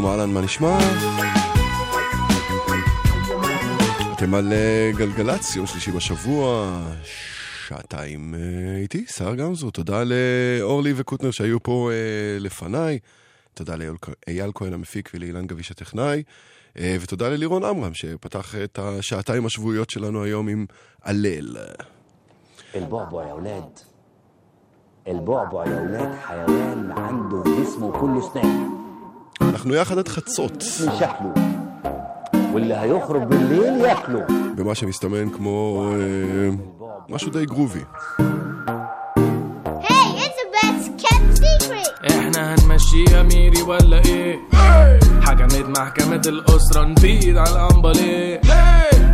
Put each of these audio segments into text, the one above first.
שלום, אהלן, מה נשמע? אתם על אה, גלגלצ, יום שלישי בשבוע, שעתיים אה, איתי, סער גמזו. תודה לאורלי וקוטנר שהיו פה אה, לפניי, תודה לאייל כהן המפיק ולאילן גביש הטכנאי, אה, ותודה ללירון עמרם שפתח את השעתיים השבועיות שלנו היום עם הלל. البعبع يا ولاد البعبع يا ولاد حيوان عنده في جسمه كله سنان אנחנו יחד עד חצות, من شكله واللي هيخرج بالليل ياكله במה שמסתמן כמו אה, משהו די גרובי. Hey, it's the best kept secret. احنا هنمشيها ميري ولا ايه حكمت محكمة الأسرة نبيد على الأنبا ليه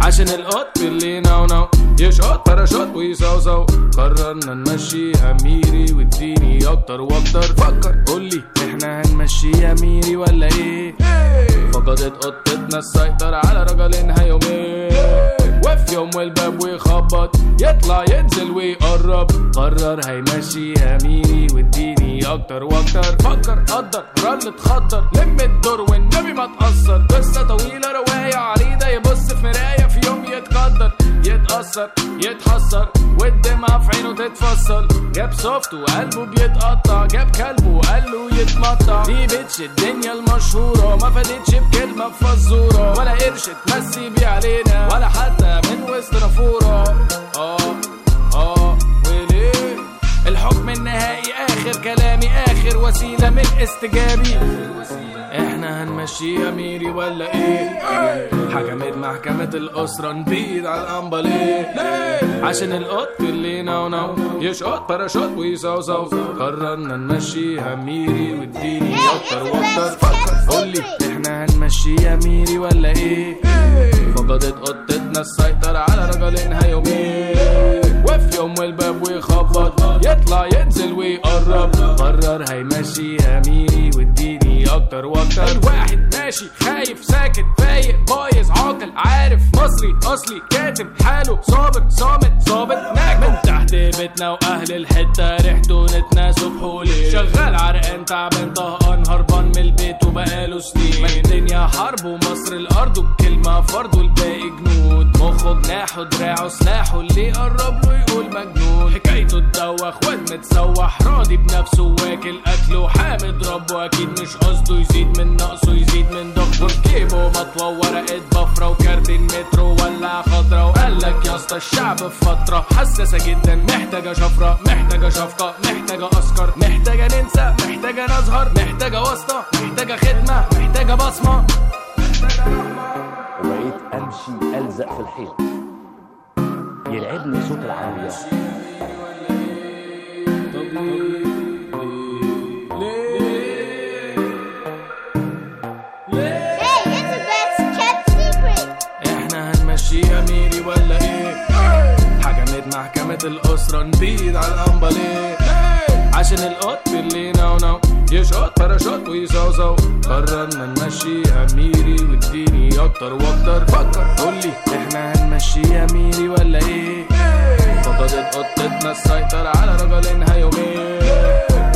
عشان القط اللي ناو ناو. يشقط باراشوت ويصوصو قررنا نمشيها ميري واديني أكتر وأكتر. فكر. قولي إحنا هنمشيها ميري ولا إيه؟ فقدت قطتنا السيطرة على رجلينها يومين. وفي يوم والباب ويخبط. يطلع ينزل ويقرب. قرر هيمشيها ميري واديني أكتر وأكتر. فكر قدر رن اتخدر. لم الدور والنبي ما تأثر. قصة طويلة رواية عريضة. يبص في مراية في يوم يتقدر. يتأثر يتحسر. والدمعة في عينه تتفصل جاب صوفت وقلبه بيتقطع. جاب كلبه وقال له يتمطع. دي بتش الدنيا المشهورة. ما فادتش بكلمة بفزورة ولا قرش تمسي بيه علينا. ولا حتى من وسط نافورة. آه. الحكم النهائي آخر كلامي آخر وسيلة من استجابي. إحنا هنمشيها ميري ولا إيه؟ حكمت محكمة الأسرة نبيد على القنبة ليه؟ عشان القط اللي نو نو يشقط باراشوت ويصوصو. قررنا نمشيها ميري واديني أكتر وأكتر. قولي إحنا هنمشيها ميري ولا إيه. فقدت قطتنا السيطرة على رجلينها يومين. وفي يوم والباب ويخبط. يطلع ينزل ويقرب. قرر هيمشيها ميري واديني أكتر وأكتر. الواحد ماشي خايف ساكت فايق بايظ عاقل عارف. مصري أصلي كاتب حاله صابر صامت ظابط ناجم. من تحت بيتنا وأهل الحتة ريحته نتنا صبح وليل. شغال عرقان تعبان طهقان هربان من البيت وبقاله سنين. الدنيا حرب ومصر الأرض وبكلمه فرد والباقي جنود. مخه جناحه دراعه سلاحه. اللي قرب له يقول مجنون. حكايته تدوخ واد متسوح. راضي بنفسه واكل أكله. حامد ربه أكيد مش قصده. يزيد من نقصه يزيد من ضغطه. جيبه مطوة ورقة بفرة. وكارتين مترو ولا خضرا وقال لك يا اسطى الشعب في فترة حساسة جدا. محتاجة شفرة محتاجة شفقة محتاجة أسكر. محتاجة ننسى محتاجة نظهر محتاجة واسطة محتاجة خدمة محتاجة بصمة. وبقيت أمشي ألزق في الحيط. يلعبني صوت العربيه إحنا ميري ولا إيه؟ حكمت محكمة الأسرة نبيد على الأنبليه عشان القط اللي نو يشقط باراشوت ويصوصو قررنا نمشيها ميري واديني أكتر وأكتر. فكر. قولي إحنا هنمشيها ميري ولا إيه؟ فقدت قطتنا السيطرة على رجلينها يومين.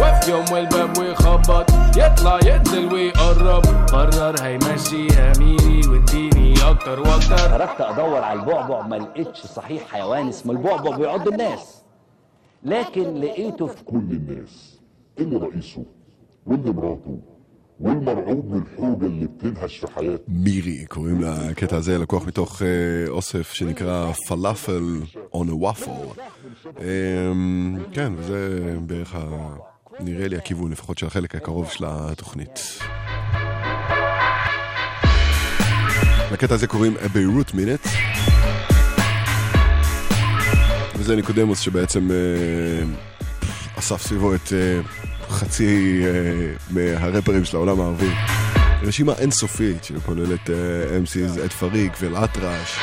وفي يوم والباب ويخبط. يطلع ينزل ويقرب. قرر هيمشيها ميري واديني أكتر وأكتر. خرجت أدور على البعبع ما لقيتش صحيح حيوان اسمه البعبع بيعض الناس. لكن لقيته في كل الناس اللي رئيسه واللي مراته والمرعوب من الحوجة اللي بتنهش في حياته מירי, קוראים לקטע הזה, לקוח מתוך אה, אוסף שנקרא פלאפל on a waffle. אמ, כן, וזה בערך, ה... נראה לי הכיוון לפחות של החלק הקרוב של התוכנית. לקטע הזה קוראים A Beirut Minute. וזה ניקודמוס שבעצם אה, אסף סביבו את אה, חצי אה, מהרפרים של העולם הערבי. רשימה אינסופית שכוללת MCs, עד פריק ואל-אטרש.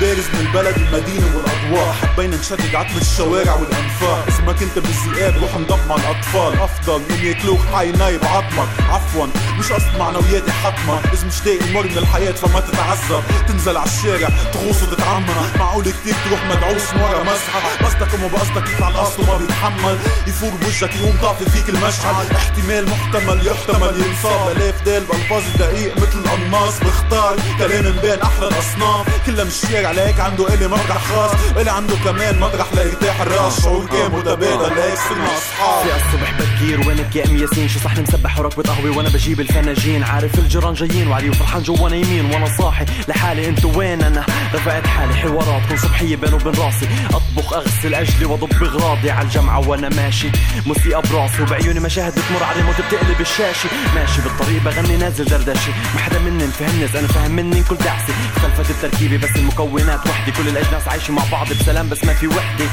بارز من البلد المدينة والأضواء. حبينا نشدد عتم الشوارع والأنفاق. اسمك انت بالذئاب روح انضم مع الأطفال. أفضل من ياكلوك حي نايب عظمك. عفوا مش قصد معنوياتي حتما إذا مش لاقي المر من الحياة فما تتعذب. تنزل على الشارع تغوص وتتعمى معقول كتير تروح مدعوس ورا مسحة؟ قصدك وما بقصدك يطلع الأصل وما بيتحمل. يفور بوجهك يقوم طافي فيك المشعل احتمال محتمل يحتمل ينصاب. آلاف دال بألفاظ دقيق مثل القناص بختار كلام مبين أحلى الأصناف. كلها مش شارع لهيك عنده إلي مطرح خاص. إلي عنده كمان مطرح ليرتاح الراس. شعور كان متبادل لهيك صرنا أصحاب. في الصبح بكير وينك يا أم ياسين. شو صحن مسبح وركبة قهوة وأنا بجيب الفناجين. عارف الجيران جايين وعلي وفرحان جوا نايمين. وأنا صاحي لحالي انتو وين؟ أنا رفعت حالي حواراتكم صبحية بيني وبين راسي. أطبخ أغسل أجلي وأضب أغراضي على الجامعة وأنا ماشي. موسيقى براسي وبعيوني مشاهد بتمر على ريموت بتقلب الشاشة. ماشي بالطريق بغني نازل دردشي ما حدا مني فهمني أنا فاهم مني كل دعسي اختلفت التركيبة بس المكونات وحدي. كل الأجناس عايشة مع بعض بسلام بس ما في وحدة.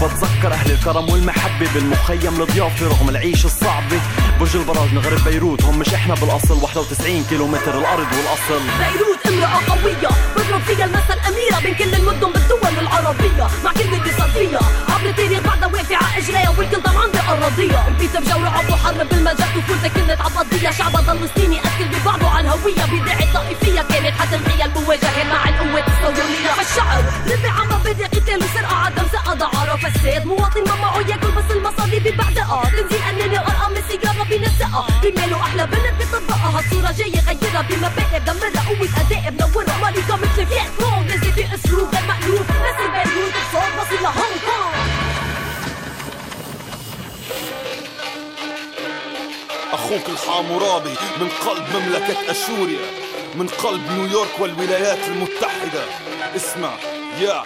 بتذكر أهل الكرم والمحبة بالمخيم الضيافة رغم العيش الصعبة برج البراج نغرب بيروت هم مش إحنا بالأصل. 91 كيلومتر الأرض والأصل. بيروت أمرأة قوية بضرب فيها المثل أميرة بين كل المدن بالدول العربية. مع كل اللي صار فيها عبر التاريخ بعدها واقفة على إجريها والكل طبعا بأراضية. البيت بجورة عبو حرب بالمجال طفولتها كانت عبطية شعبها ضل سنيني أكل ببعضه على الهوية بداية طائفية كانت حتنحية المواجهة مع القوات الصهيونية. فالشعب نبع عم بدأ قتال وسرقة عدم ثقة ضعارة فساد. مواطن ماما ياكل بس المصاري ببعدها تنزيل اناني ارقام السيارة بنسقها بماله أحلى بنت بطبقها. الصورة جاية غيرها بمبادئ دمرها قوة أداء منورها مالكة مثل فيات كون. نازل باسلوب غير مألوف. بس البيروت بصوت بصير لهونغ كونغ. أخوك الحامورابي من قلب مملكة أشوريا من قلب نيويورك والولايات المتحدة. اسمع يا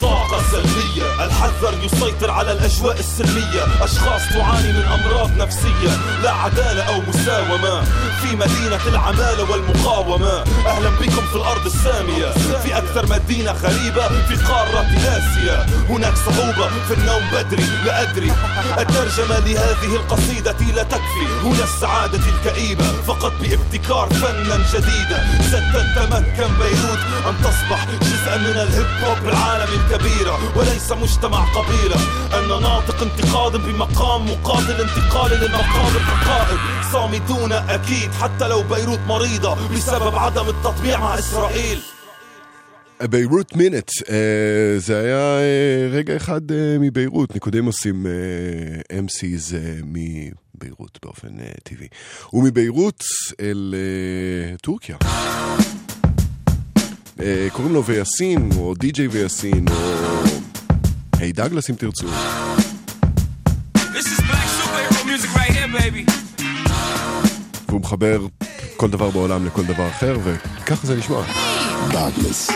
طاقة سلبية الحذر يسيطر على الأجواء السلمية. أشخاص تعاني من أمراض نفسية. لا عدالة أو مساومة. في مدينة العمالة والمقاومة. أهلا بكم في الأرض السامية. في أكثر مدينة غريبة في قارة آسيا. هناك صعوبة في النوم بدري لا أدري. الترجمة لهذه القصيدة لا تكفي. هنا السعادة الكئيبة. فقط بابتكار فنا جديدا. ستتمكن بيروت. أن تصبح جزءا من الهيب هوب العالم الكبيرة وليس مجتمع قبيلة أن ناطق انتقاد بمقام مقابل انتقال للمقام القائد صامدون أكيد حتى لو بيروت مريضة بسبب عدم التطبيع مع إسرائيل ביירות מינט, אה, זה היה אה, רגע אחד אה, מביירות, ניקודים עושים אה, MCs אה, מביירות באופן אה, טבעי. ומביירות אל אה, טורקיה. אה, קוראים לו ויאסין, או די.ג'יי ויאסין, או היי דגלס אם תרצו. והוא מחבר כל דבר בעולם lכל דבר אחר, וככה זה נשמע. דגלס.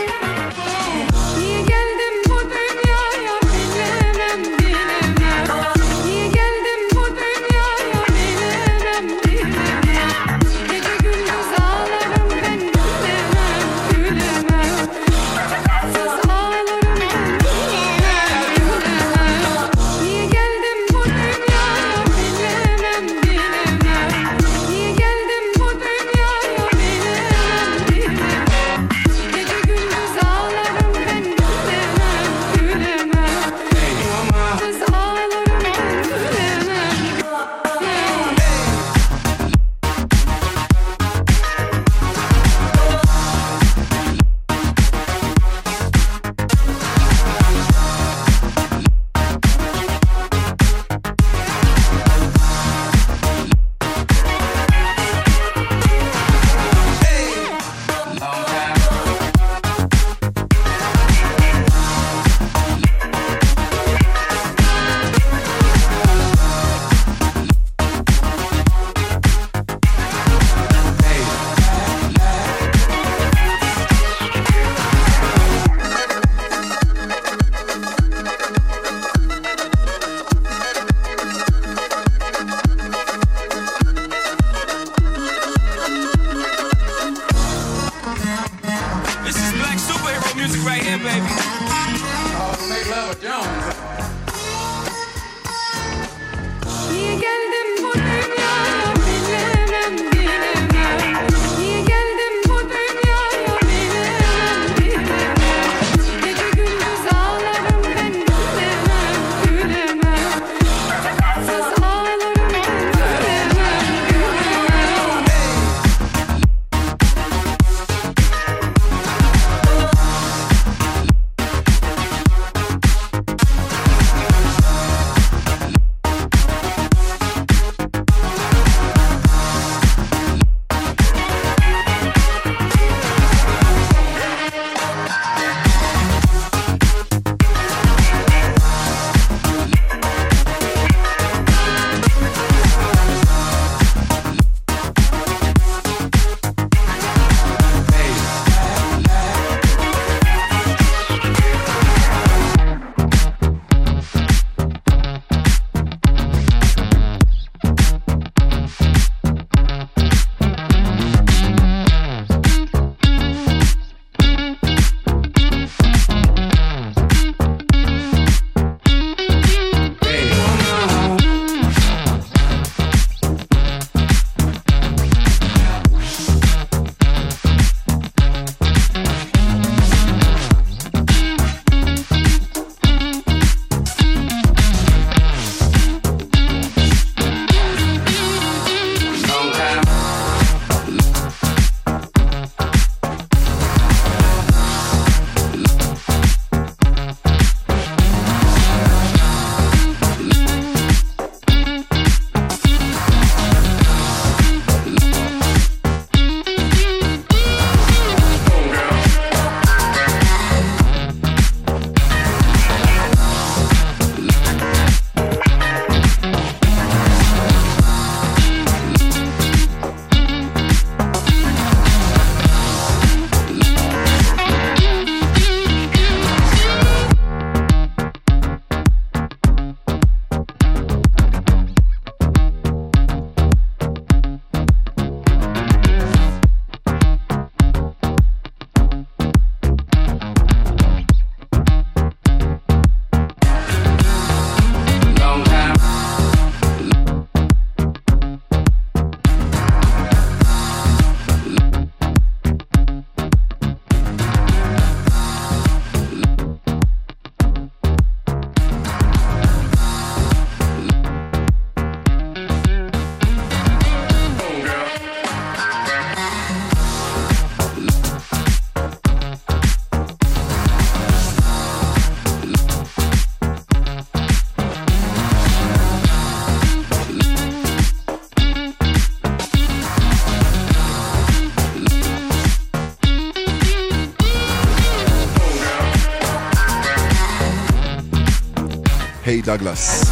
היי דגלס.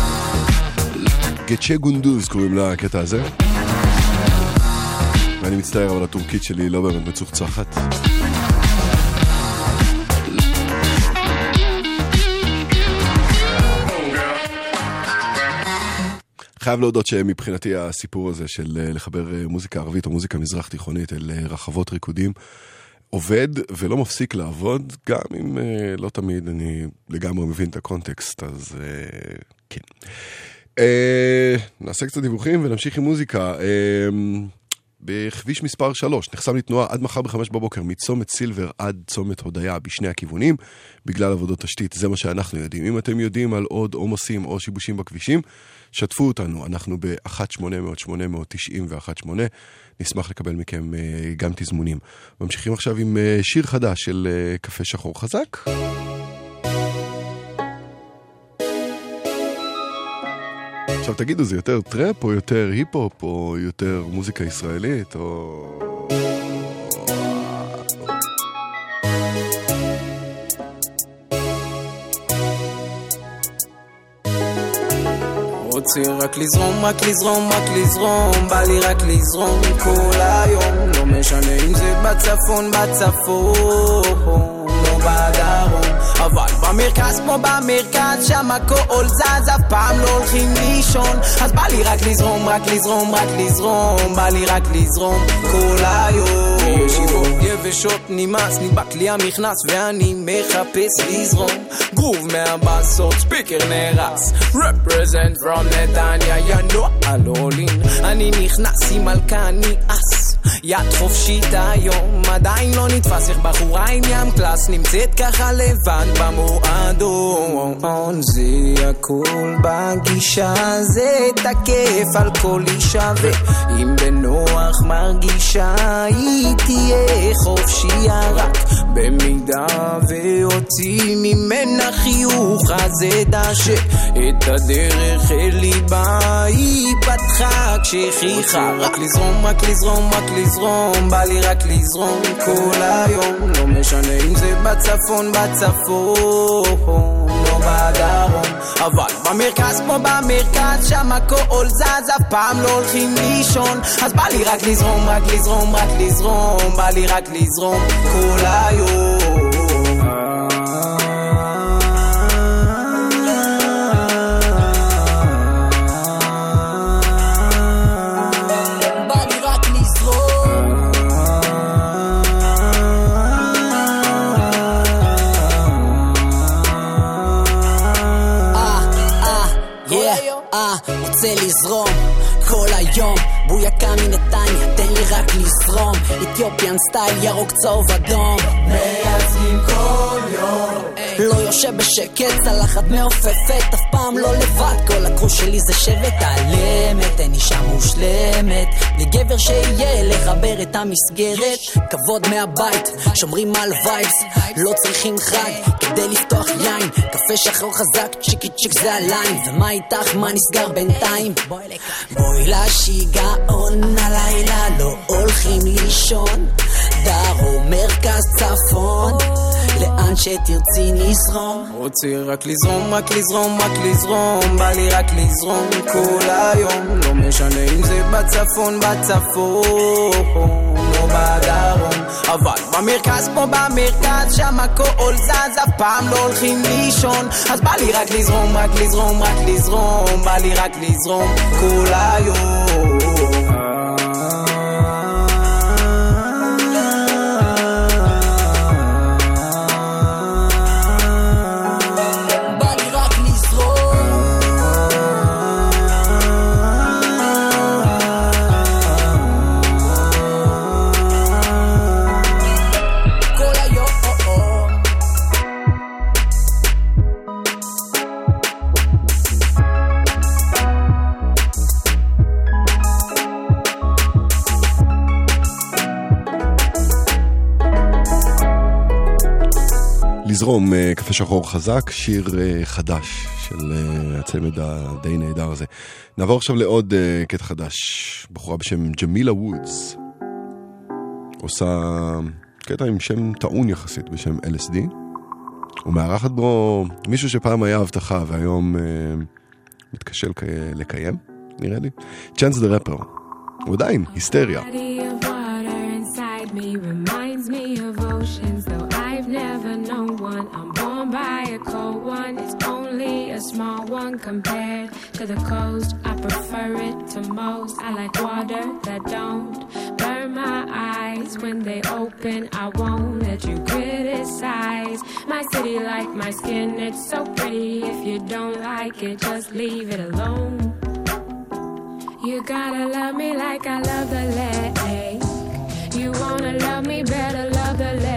גצ'ה גונדוז קוראים לקטע הזה. ואני מצטער, אבל הטורקית שלי לא באמת מצוחצחת. חייב להודות שמבחינתי הסיפור הזה של אה, לחבר אה, מוזיקה ערבית או מוזיקה מזרח תיכונית אל אה, רחבות ריקודים עובד ולא מפסיק לעבוד, גם אם אה, לא תמיד אני לגמרי מבין את הקונטקסט, אז אה, כן. אה, נעשה קצת דיווחים ונמשיך עם מוזיקה. אה, בכביש מספר 3 נחסם לתנועה עד מחר בחמש בבוקר מצומת סילבר עד צומת הודיה בשני הכיוונים בגלל עבודות תשתית, זה מה שאנחנו יודעים. אם אתם יודעים על עוד עומסים או שיבושים בכבישים, שתפו אותנו, אנחנו ב-1-800-890-1-8, נשמח לקבל מכם אה, גם תזמונים. ממשיכים עכשיו עם אה, שיר חדש של אה, קפה שחור חזק. עכשיו תגידו, זה יותר טראפ או יותר היפ-הופ או יותר מוזיקה ישראלית או... רוצה רק לזרום, רק לזרום, רק לזרום, בא לי רק לזרום כל היום, לא משנה אם זה בצפון, בצפון, לא בדרום, אבל במרכז כמו במרכז, שם הכל זז, אף פעם לא הולכים לישון, אז בא לי רק לזרום, רק לזרום, רק לזרום, בא לי רק לזרום כל היום. יבשות נמאס, לי המכנס ואני מחפש לזרום. גרוב מהבאסות, ספיקר נהרס. Represent from נתניה, you know הלולין אני נכנס עם מלכה, אני אס יד חופשית היום, עדיין לא נתפס איך בחורה עם ים קלאס נמצאת ככה לבד במועדון. זה הכל בגישה, זה תקף על כל אישה ואם בנוח מרגישה היא תהיה חופשייה רק במידה והוציא ממנה חיוך אז אדע שאת הדרך אל ליבה היא פתחה כשהכריחה רק לזרום, רק לזרום, רק לזרום בא לי רק לזרום כל היום. לא משנה אם זה בצפון, בצפון לא בדרום. אבל במרכז כמו במרכז שם הכל זז אף פעם לא הולכים לישון. אז בא לי רק לזרום, רק לזרום, רק לזרום בא לי רק לזרום כל היום רוצה לזרום כל היום, בויקה מנתניה, תן לי רק לזרום. Ethiopian style, ירוק צהוב אדום. מייצגים כל יום לא יושב בשקט, צלחת מעופפת, אף פעם לא לבד. כל ה crew שלי זה שבט אמת, אין אישה מושלמת. בלי גבר שיהיה לחבר את המסגרת. כבוד מהבית, שומרים על vibes לא צריכים חג כדי לפתוח יין. קפה שחור חזק, צ'יקי צ'יק זה הליין. ומה איתך, מה נסגר בינתיים? בואי לשיגעון הלילה לא הולכים לישון. דרום, מרכז, צפון לאן שתרצי נזרום. רוצה רק לזרום, רק לזרום, רק לזרום. בא לי רק לזרום כל היום. לא משנה אם זה בצפון, בצפון בדרום. אבל במרכז כמו במרכז שם הכל זז אף פעם לא הולכים לישון. אז בא לי רק לזרום, רק לזרום, רק לזרום. בא לי רק לזרום כל היום לזרום, אה, קפה שחור חזק, שיר אה, חדש של אה, הצמד הדי נהדר הזה. נעבור עכשיו לעוד קטע חדש, בחורה בשם ג'מילה וודס. עושה קטע עם שם טעון יחסית בשם LSD. ומארחת בו מישהו שפעם היה הבטחה והיום מתקשה לק... לקיים, נראה לי. צ'אנס דה רפר. הוא עדיין היסטריה. Inside me reminds me of oceans, though I've never known one. I'm born by a cold one, it's only a small one compared to the coast. I prefer it to most. I like water that don't burn my eyes when they open. I won't let you criticize my city like my skin. It's so pretty. If you don't like it, just leave it alone. You gotta love me like I love the lake. You wanna love me better, love the lake.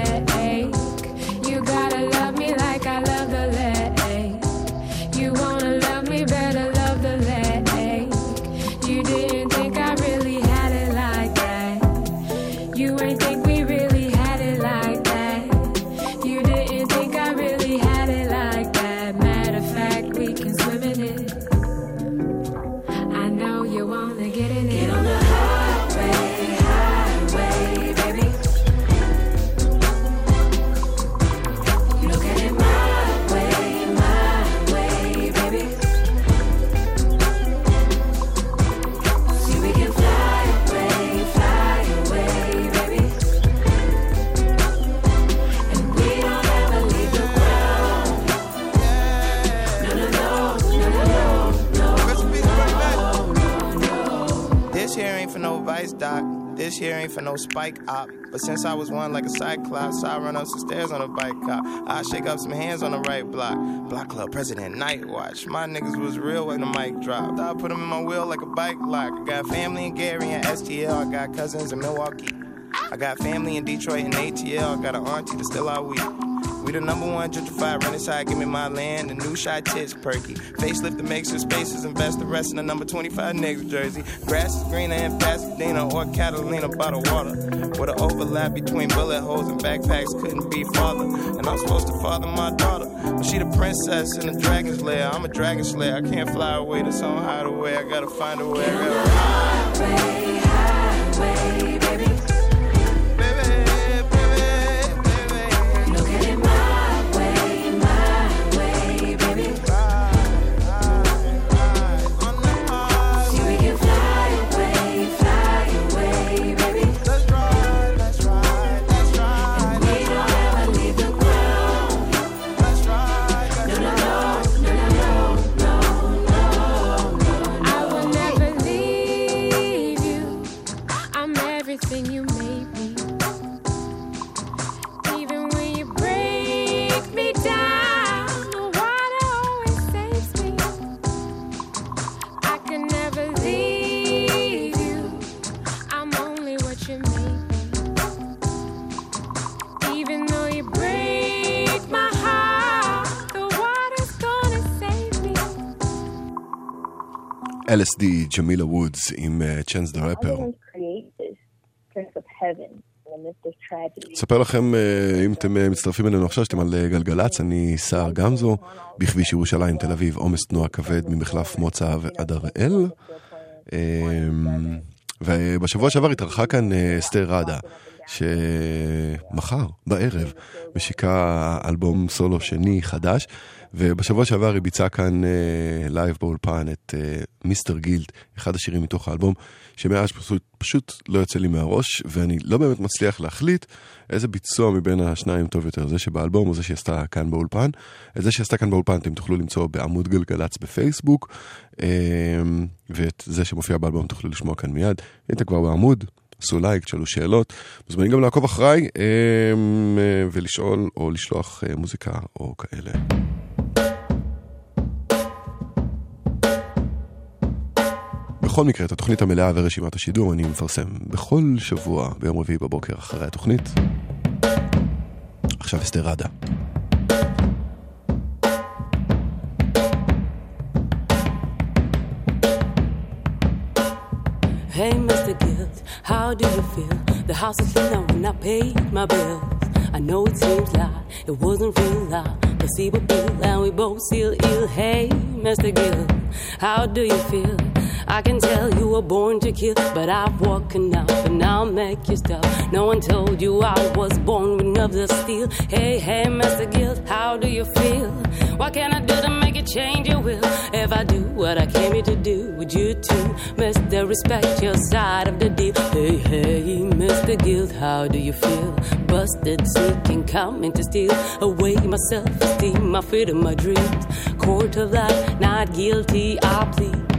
This here ain't for no spike op. But since I was one like a cyclops, I run up some stairs on a bike cop. I shake up some hands on the right block. Block club president night watch. My niggas was real when the mic dropped. I put them in my wheel like a bike lock. I got family in Gary and STL. I got cousins in Milwaukee. I got family in Detroit and ATL. I got an auntie that's still out weak. We the number one gentrified rent side, give me my land. The new shy tits perky. Facelift that makes your spaces, invest the rest in the number 25 niggas jersey. Grass is greener in Pasadena or Catalina by the water. With an overlap between bullet holes and backpacks couldn't be farther. And I'm supposed to father my daughter. But she the princess in the dragon's lair. I'm a dragon slayer. I can't fly away to some hideaway. I gotta find a way. I gotta Highway, highway, LSD, ג'מילה וודס עם צ'אנס דה tragedy. אספר לכם, אה, אם אתם אה, מצטרפים אלינו עכשיו, שאתם על אה, גלגלצ, אני סער גמזו, בכביש ירושלים, תל אביב, עומס תנועה כבד ממחלף מוצא ועד הראל. אה, ובשבוע שעבר התארחה כאן אסתר ראדה, שמחר, בערב, משיקה אלבום סולו שני חדש, ובשבוע שעבר היא ביצעה כאן אה, live באולפן את אה, Mister Guilt, אחד השירים מתוך האלבום, שמאז פשוט, פשוט לא יוצא לי מהראש, ואני לא באמת מצליח להחליט איזה ביצוע מבין השניים טוב יותר, זה שבאלבום או זה שהיא עשתה כאן באולפן. את זה שהיא עשתה כאן באולפן אתם תוכלו למצוא בעמוד גלגלצ בפייסבוק, אה, ואת זה שמופיע באלבום תוכלו לשמוע כאן מיד. אתם כבר בעמוד, עשו לייק, תשאלו שאלות. מוזמנים גם לעקוב אחריי אה, אה, ולשאול או לשלוח אה, מוזיקה או כאלה. בכל מקרה, את התוכנית המלאה ורשימת השידור אני מפרסם בכל שבוע ביום רביעי בבוקר אחרי התוכנית. עכשיו אסתר ראדה. Hey, Mr. how do you feel? The house is clean when I paid my bills. I know it seems like it wasn't real see what bill and we both still ill. Hey, Mr. Gill, how do you feel? I can tell you were born to kill, but I've woken up and I'll make you stop. No one told you I was born with nerves of steel. Hey, hey, Mr. Guilt, how do you feel? What can I do to make you change your will? If I do what I came here to do, would you too, Mr. Respect your side of the deal? Hey, hey, Mr. Guilt, how do you feel? Busted, sneaking, coming to steal away my self-esteem, my freedom, my dreams. Court of life, not guilty, I plead.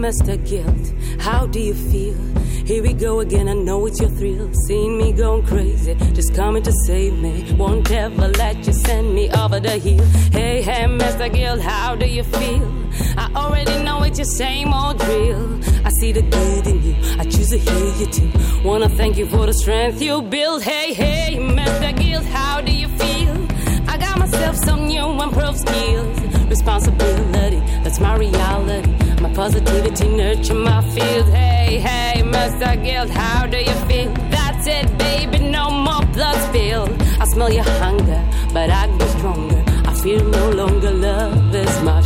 Mr. Guilt, how do you feel? Here we go again, I know it's your thrill. Seeing me going crazy, just coming to save me. Won't ever let you send me over the hill. Hey, hey, Mr. Guilt, how do you feel? I already know it's your same old drill. I see the good in you, I choose to hear you too. Wanna thank you for the strength you build. Hey, hey, Mr. Guilt, how do you feel? I got myself some new improved skills. Responsibility, that's my reality. My positivity nurture my field. Hey, hey, Mr. Guilt, how do you feel? That's it, baby, no more blood spilled. I smell your hunger, but I grow stronger. I feel no longer love is my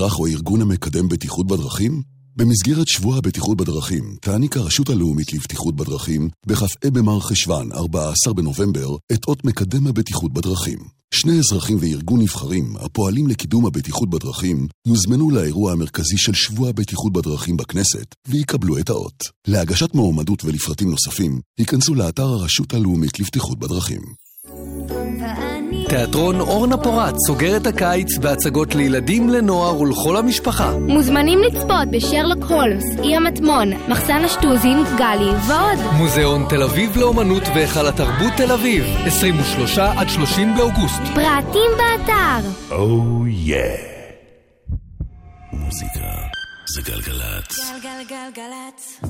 מכירים אזרח או ארגון המקדם בטיחות בדרכים? במסגרת שבוע הבטיחות בדרכים, תעניק הרשות הלאומית לבטיחות בדרכים, בכ"ה במרחשוון, 14 בנובמבר, את אות מקדם הבטיחות בדרכים. שני אזרחים וארגון נבחרים, הפועלים לקידום הבטיחות בדרכים, יוזמנו לאירוע המרכזי של שבוע הבטיחות בדרכים בכנסת, ויקבלו את האות. להגשת מועמדות ולפרטים נוספים, היכנסו לאתר הרשות הלאומית לבטיחות בדרכים. תיאטרון אורנה פורת סוגר את הקיץ בהצגות לילדים, לנוער ולכל המשפחה. מוזמנים לצפות בשרלוק הולמס, אי המטמון, מחסן השטוזים, גלי ועוד. מוזיאון תל אביב לאומנות והיכל התרבות תל אביב, 23 עד 30 באוגוסט. פרטים באתר. או יא. מוזיקה זה גלגלצ. גלגלגלגלצ.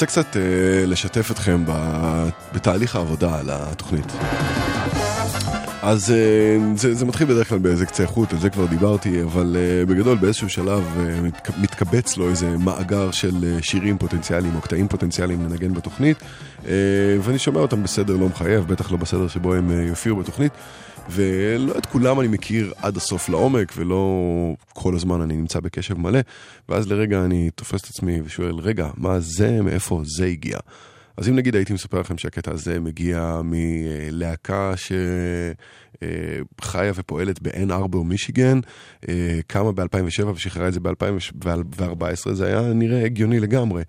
רוצה קצת אה, לשתף אתכם בתהליך העבודה על התוכנית. אז אה, זה, זה מתחיל בדרך כלל באיזה קצה חוט, על זה כבר דיברתי, אבל אה, בגדול באיזשהו שלב אה, מתק- מתקבץ לו איזה מאגר של אה, שירים פוטנציאליים או קטעים פוטנציאליים לנגן בתוכנית, אה, ואני שומע אותם בסדר לא מחייב, בטח לא בסדר שבו הם אה, יופיעו בתוכנית. ולא את כולם אני מכיר עד הסוף לעומק, ולא כל הזמן אני נמצא בקשב מלא, ואז לרגע אני תופס את עצמי ושואל, רגע, מה זה, מאיפה זה הגיע? אז אם נגיד הייתי מספר לכם שהקטע הזה מגיע מלהקה שחיה ופועלת בעין ארבור, מישיגן, אה, קמה ב-2007 ושחררה את זה ב-2014, זה היה נראה הגיוני לגמרי,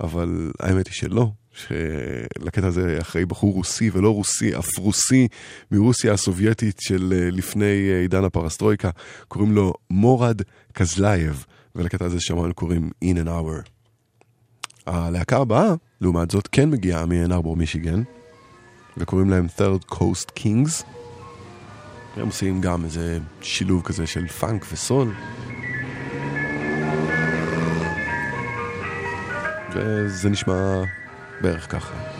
אבל האמת היא שלא. שלקטע הזה אחראי בחור רוסי ולא רוסי, אף רוסי מרוסיה הסובייטית של אה, לפני אה, עידן הפרסטרויקה, קוראים לו מורד קזלייב, ולקטע הזה שמענו קוראים In an Hour. הלהקה הבאה, לעומת זאת, כן מגיעה מאן ארבור מישיגן, וקוראים להם Third Coast Kings. הם עושים גם איזה שילוב כזה של פאנק וסול. וזה נשמע בערך ככה.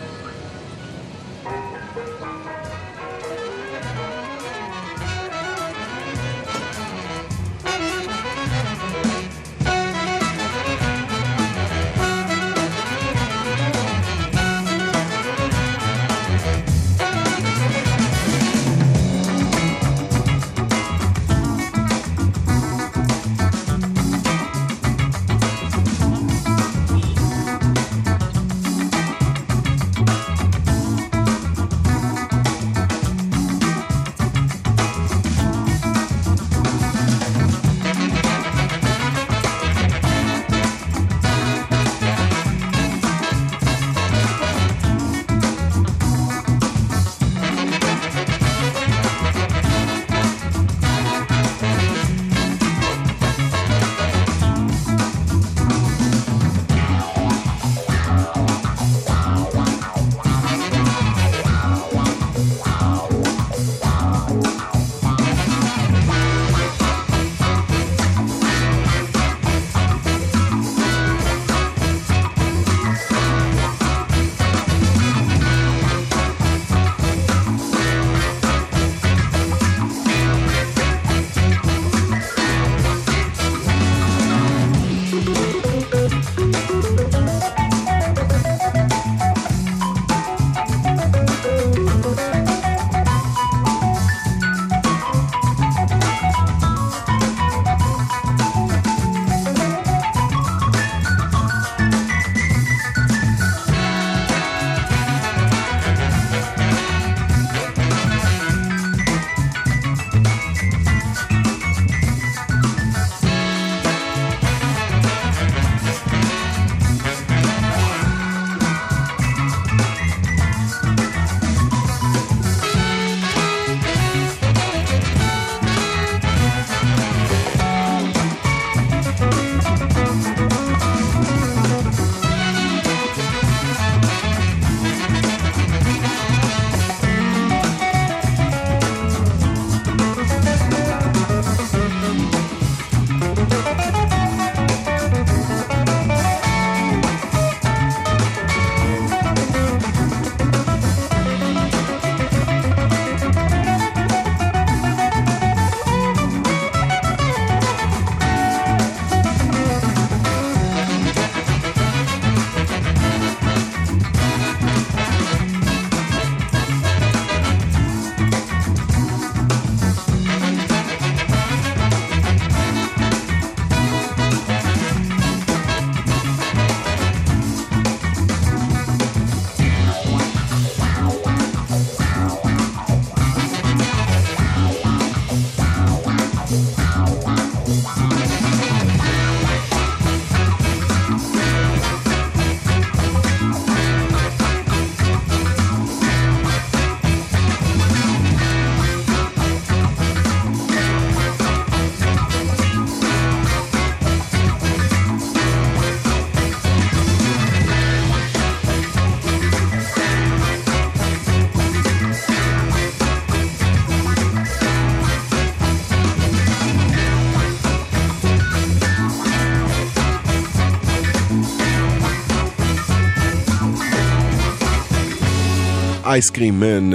אייסקרים מן,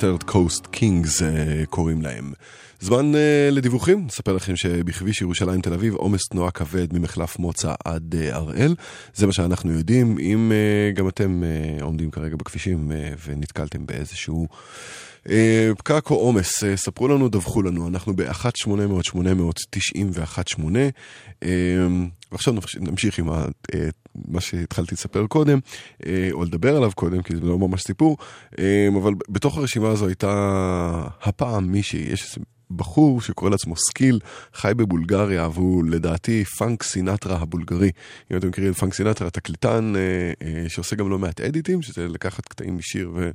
third coast kings uh, קוראים להם. זמן uh, לדיווחים, נספר לכם שבכביש ירושלים תל אביב עומס תנועה כבד ממחלף מוצא עד uh, הראל. זה מה שאנחנו יודעים. אם uh, גם אתם uh, עומדים כרגע בכבישים uh, ונתקלתם באיזשהו... Uh, פקק או עומס, uh, ספרו לנו, דווחו לנו, אנחנו ב-1-800-891-8. Uh, ועכשיו נמשיך עם uh, מה שהתחלתי לספר קודם, uh, או לדבר עליו קודם, כי זה לא ממש סיפור, uh, אבל בתוך הרשימה הזו הייתה הפעם מישהי, יש איזה בחור שקורא לעצמו סקיל, חי בבולגריה, והוא לדעתי פאנק סינטרה הבולגרי. אם אתם מכירים פאנק סינטרה, תקליטן uh, שעושה גם לא מעט אדיטים, שזה לקחת קטעים משיר ו...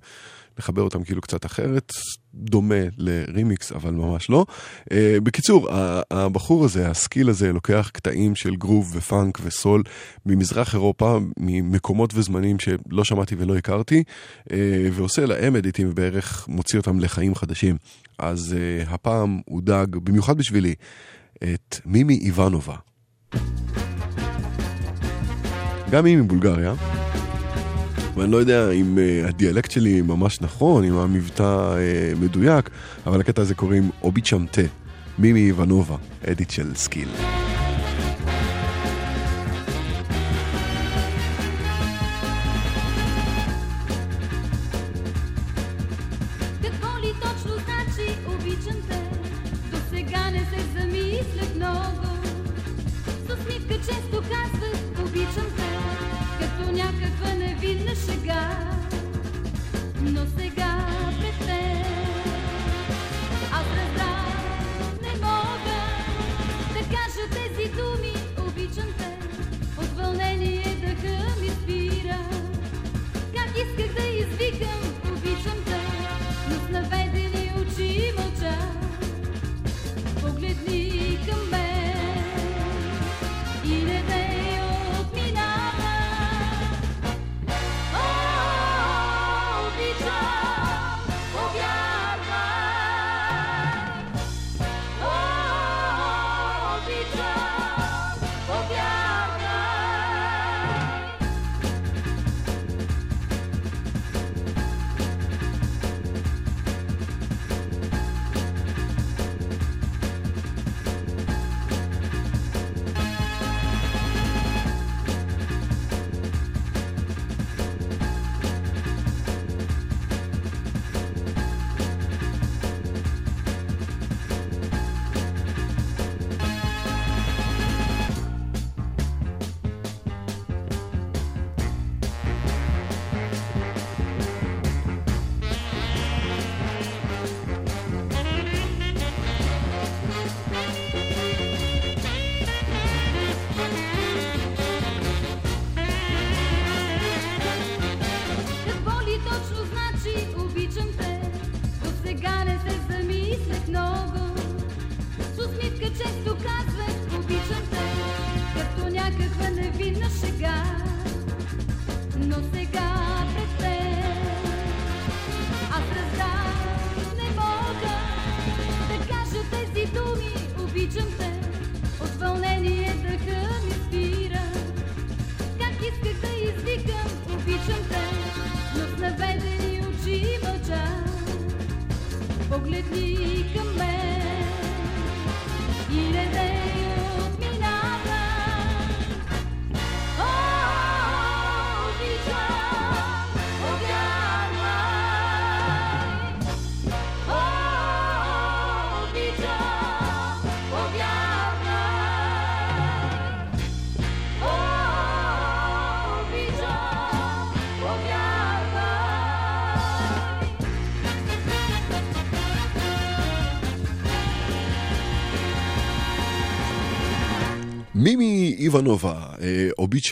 לחבר אותם כאילו קצת אחרת, דומה לרימיקס, אבל ממש לא. Uh, בקיצור, הבחור הזה, הסקיל הזה, לוקח קטעים של גרוב ופאנק וסול ממזרח אירופה, ממקומות וזמנים שלא שמעתי ולא הכרתי, uh, ועושה להם אדיטים ובערך מוציא אותם לחיים חדשים. אז uh, הפעם הוא דאג, במיוחד בשבילי, את מימי איוונובה. גם היא מבולגריה. ואני לא יודע אם uh, הדיאלקט שלי ממש נכון, אם המבטא uh, מדויק, אבל הקטע הזה קוראים Обичам те, מימי איוונובה, edit של סקיל.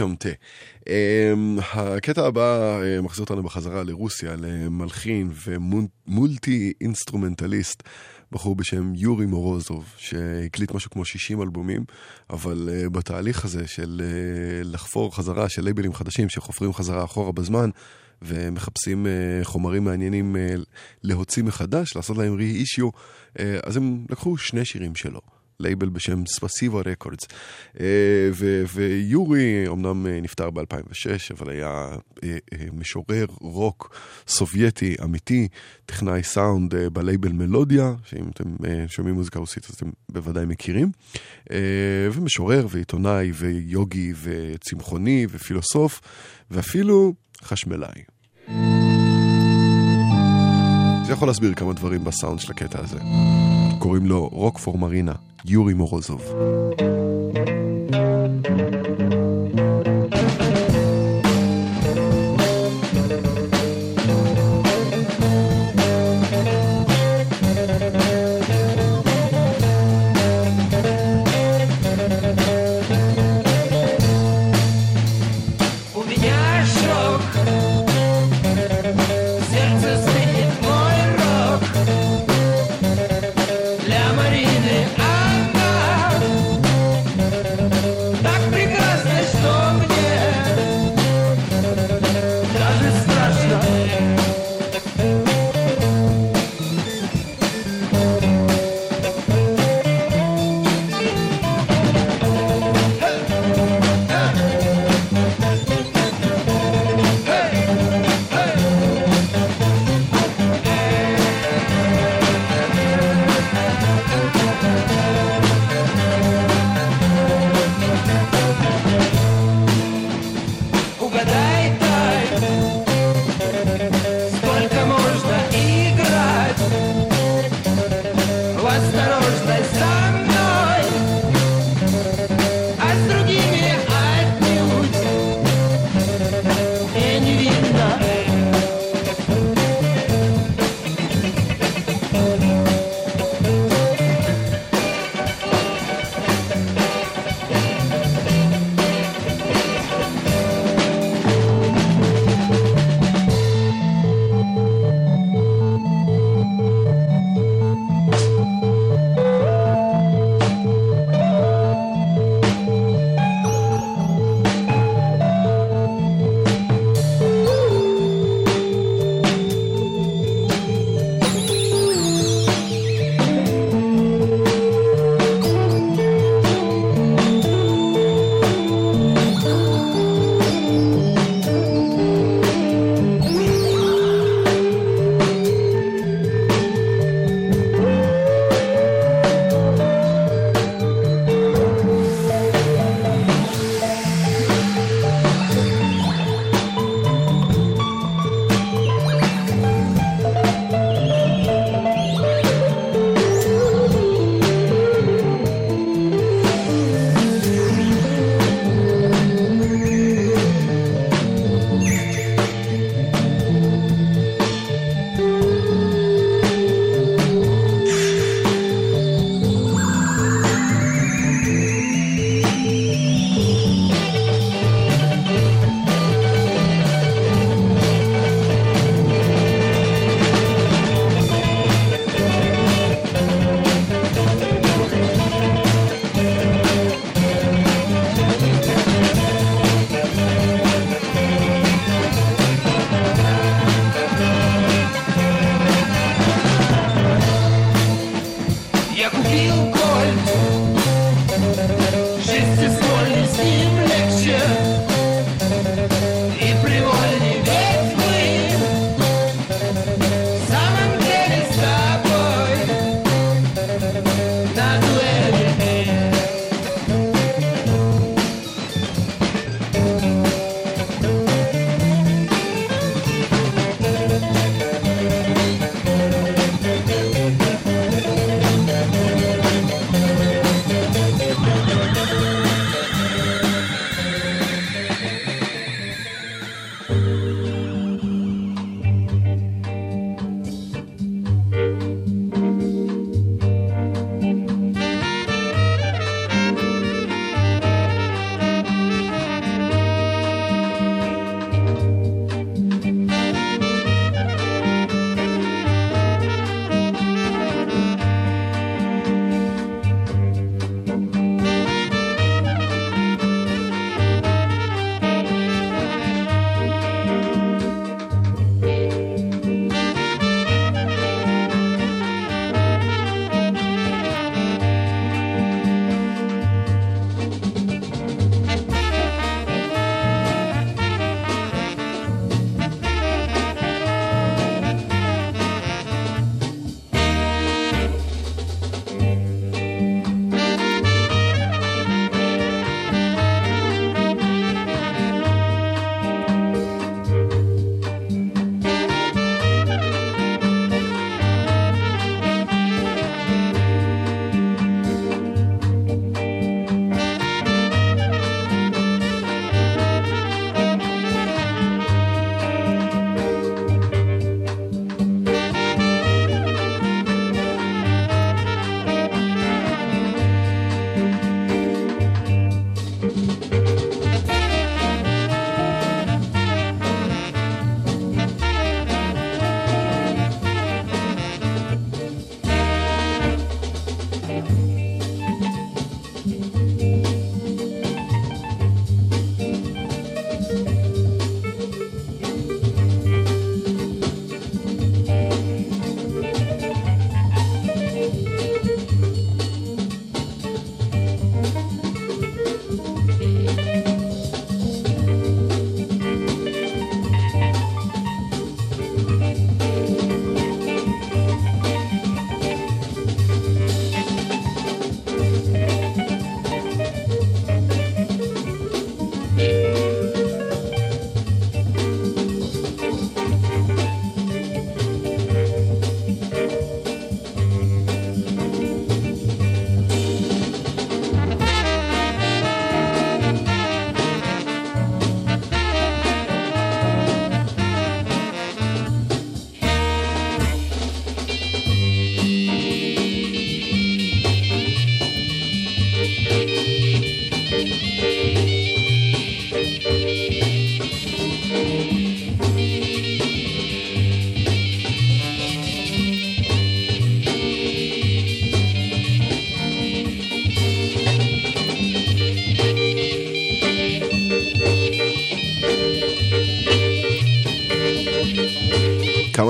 אה, Обичам те. אה, הקטע הבא אה, מחזיר אותנו בחזרה לרוסיה, למלחין ו multi instrumentalist, בחור בשם יורי מורוזוב, שהקליט משהו כמו 60 אלבומים, אבל אה, בתהליך הזה של אה, לחפור חזרה של לייבלים חדשים שחופרים חזרה אחורה בזמן, ומחפשים אה, חומרים מעניינים אה, להוציא מחדש, לעשות להם re-issue, אה, אז הם לקחו שני שירים שלו. לייבל בשם ספסיבה רקורדס. ויורי אמנם אה, נפטר ב-2006, אבל היה אה, אה, משורר רוק סובייטי אמיתי, טכנאי סאונד אה, בלייבל מלודיה, שאם אתם אה, שומעים מוזיקה רוסית אז אתם בוודאי מכירים, אה, ומשורר ועיתונאי ויוגי וצמחוני ופילוסוף, ואפילו חשמלאי. זה יכול להסביר כמה דברים בסאונד של הקטע הזה. קוראים לו רוק פור מרינה, יורי מורוזוב.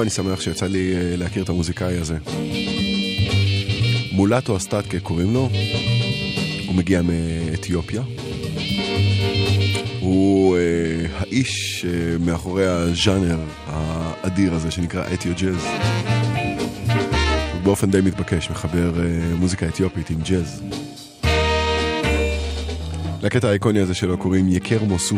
אני שמח שיצא לי אה, להכיר את המוזיקאי הזה. מולטו אסטטקה קוראים לו, הוא מגיע מאתיופיה. הוא אה, האיש אה, מאחורי הז'אנר האדיר הזה שנקרא אתיו ג'אז. באופן די מתבקש מחבר אה, מוזיקה אתיופית עם ג'אז. לקטע האיקוני הזה שלו קוראים יקר מוסו.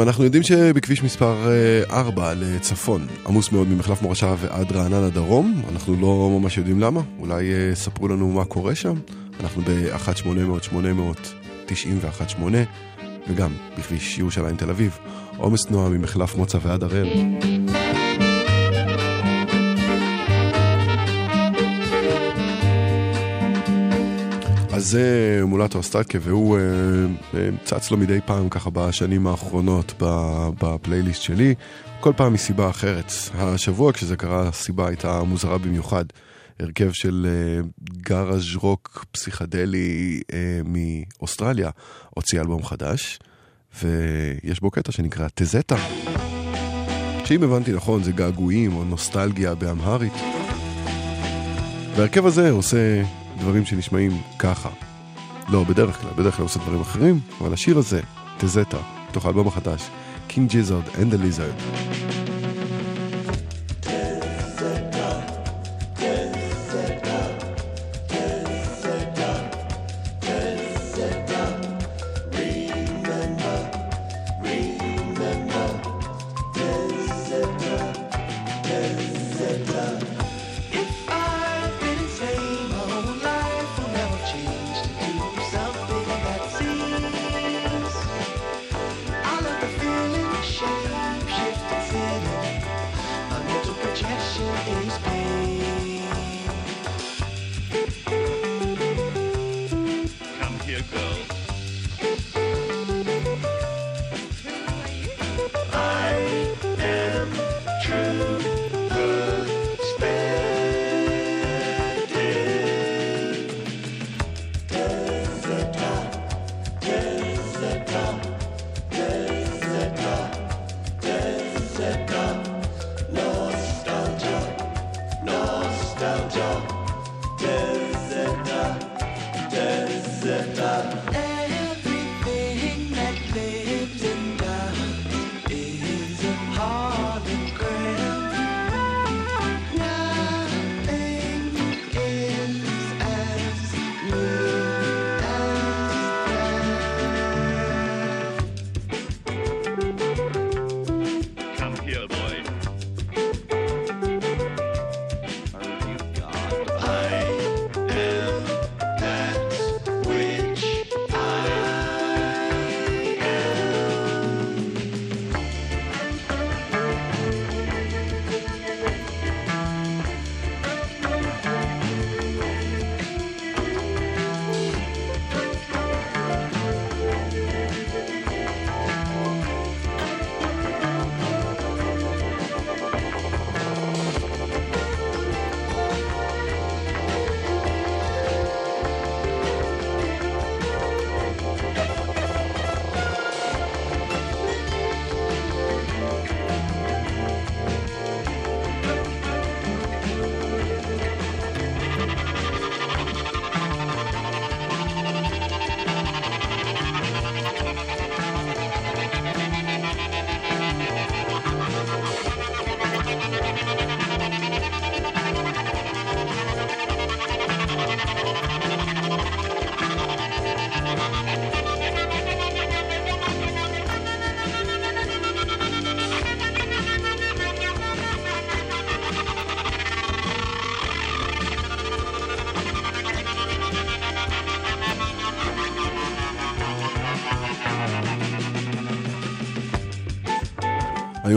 אנחנו יודעים שבכביש מספר 4 לצפון עמוס מאוד ממחלף מורשה ועד רעננה דרום, אנחנו לא ממש יודעים למה, אולי אה, ספרו לנו מה קורה שם, אנחנו ב-1-800-891-8 וגם בכביש ירושלים תל אביב, עומס תנועה ממחלף מוצא ועד הראל. אז זה מולטו אסטרקה, והוא אה, אה, צץ לו מדי פעם ככה בשנים האחרונות בפלייליסט שלי, כל פעם מסיבה אחרת. השבוע כשזה קרה, הסיבה הייתה מוזרה במיוחד. הרכב של אה, גאראז' רוק פסיכדלי מאוסטרליה הוציא אלבום חדש, ויש בו קטע שנקרא תזטה. שאם הבנתי נכון זה געגועים או נוסטלגיה באמהרית. וההרכב הזה עושה דברים שנשמעים ככה. לא, בדרך כלל, בדרך כלל עושה דברים אחרים, אבל השיר הזה, תזטה, מתוך האלבום החדש, King Gizzard and the Lizard.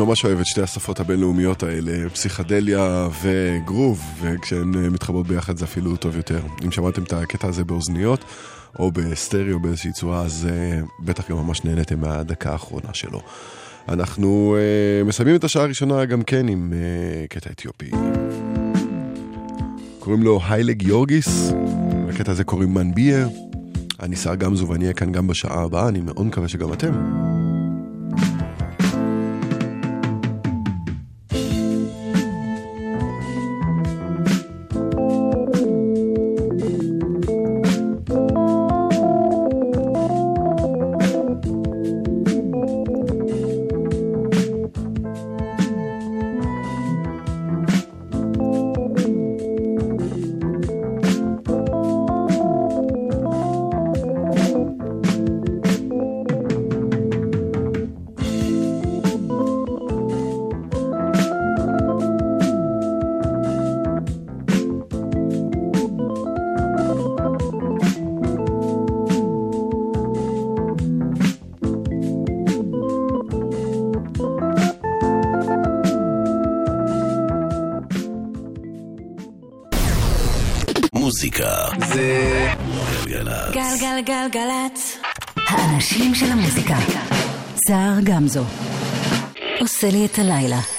ממש אוהב את שתי השפות הבינלאומיות האלה, פסיכדליה וגרוב, וכשהן אה, מתחברות ביחד זה אפילו טוב יותר. אם שמעתם את הקטע הזה באוזניות, או בסטריאו באיזושהי צורה, אז uh, בטח גם ממש נהניתם מהדקה האחרונה שלו. אנחנו uh, מסיימים את השעה הראשונה גם כן עם uh, קטע אתיופי. קוראים לו היילג יורגיס, לקטע הזה קוראים מנביה. אני שר גמזו ואני אהיה כאן גם בשעה הבאה, אני מאוד מקווה שגם אתם. את הלילה.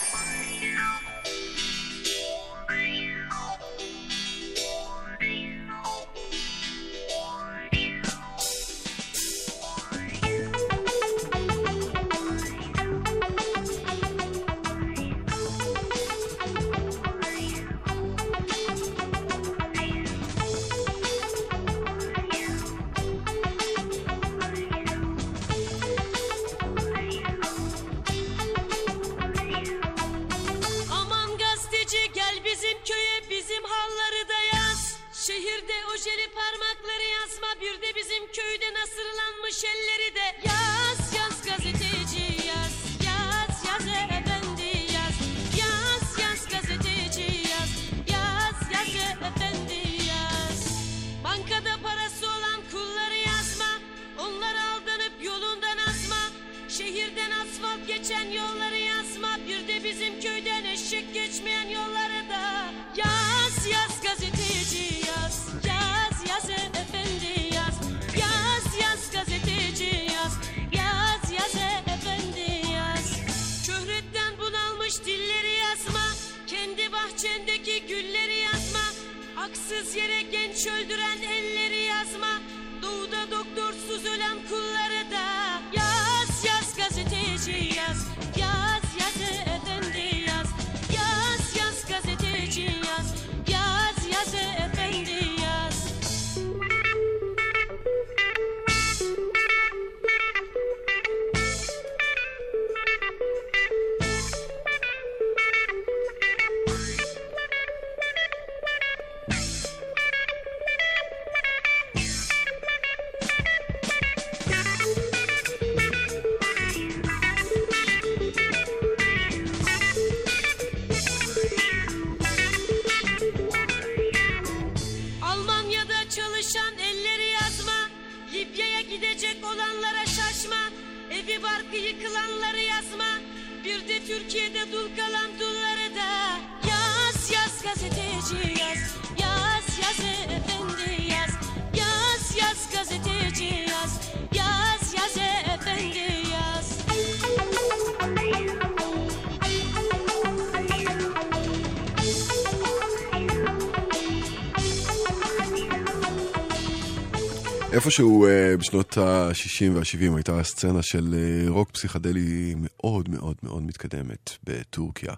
איפשהו אה, בשנות ה-60 וה-70 הייתה סצנה של אה, רוק פסיכדלי מאוד מאוד מאוד מתקדמת בטורקיה.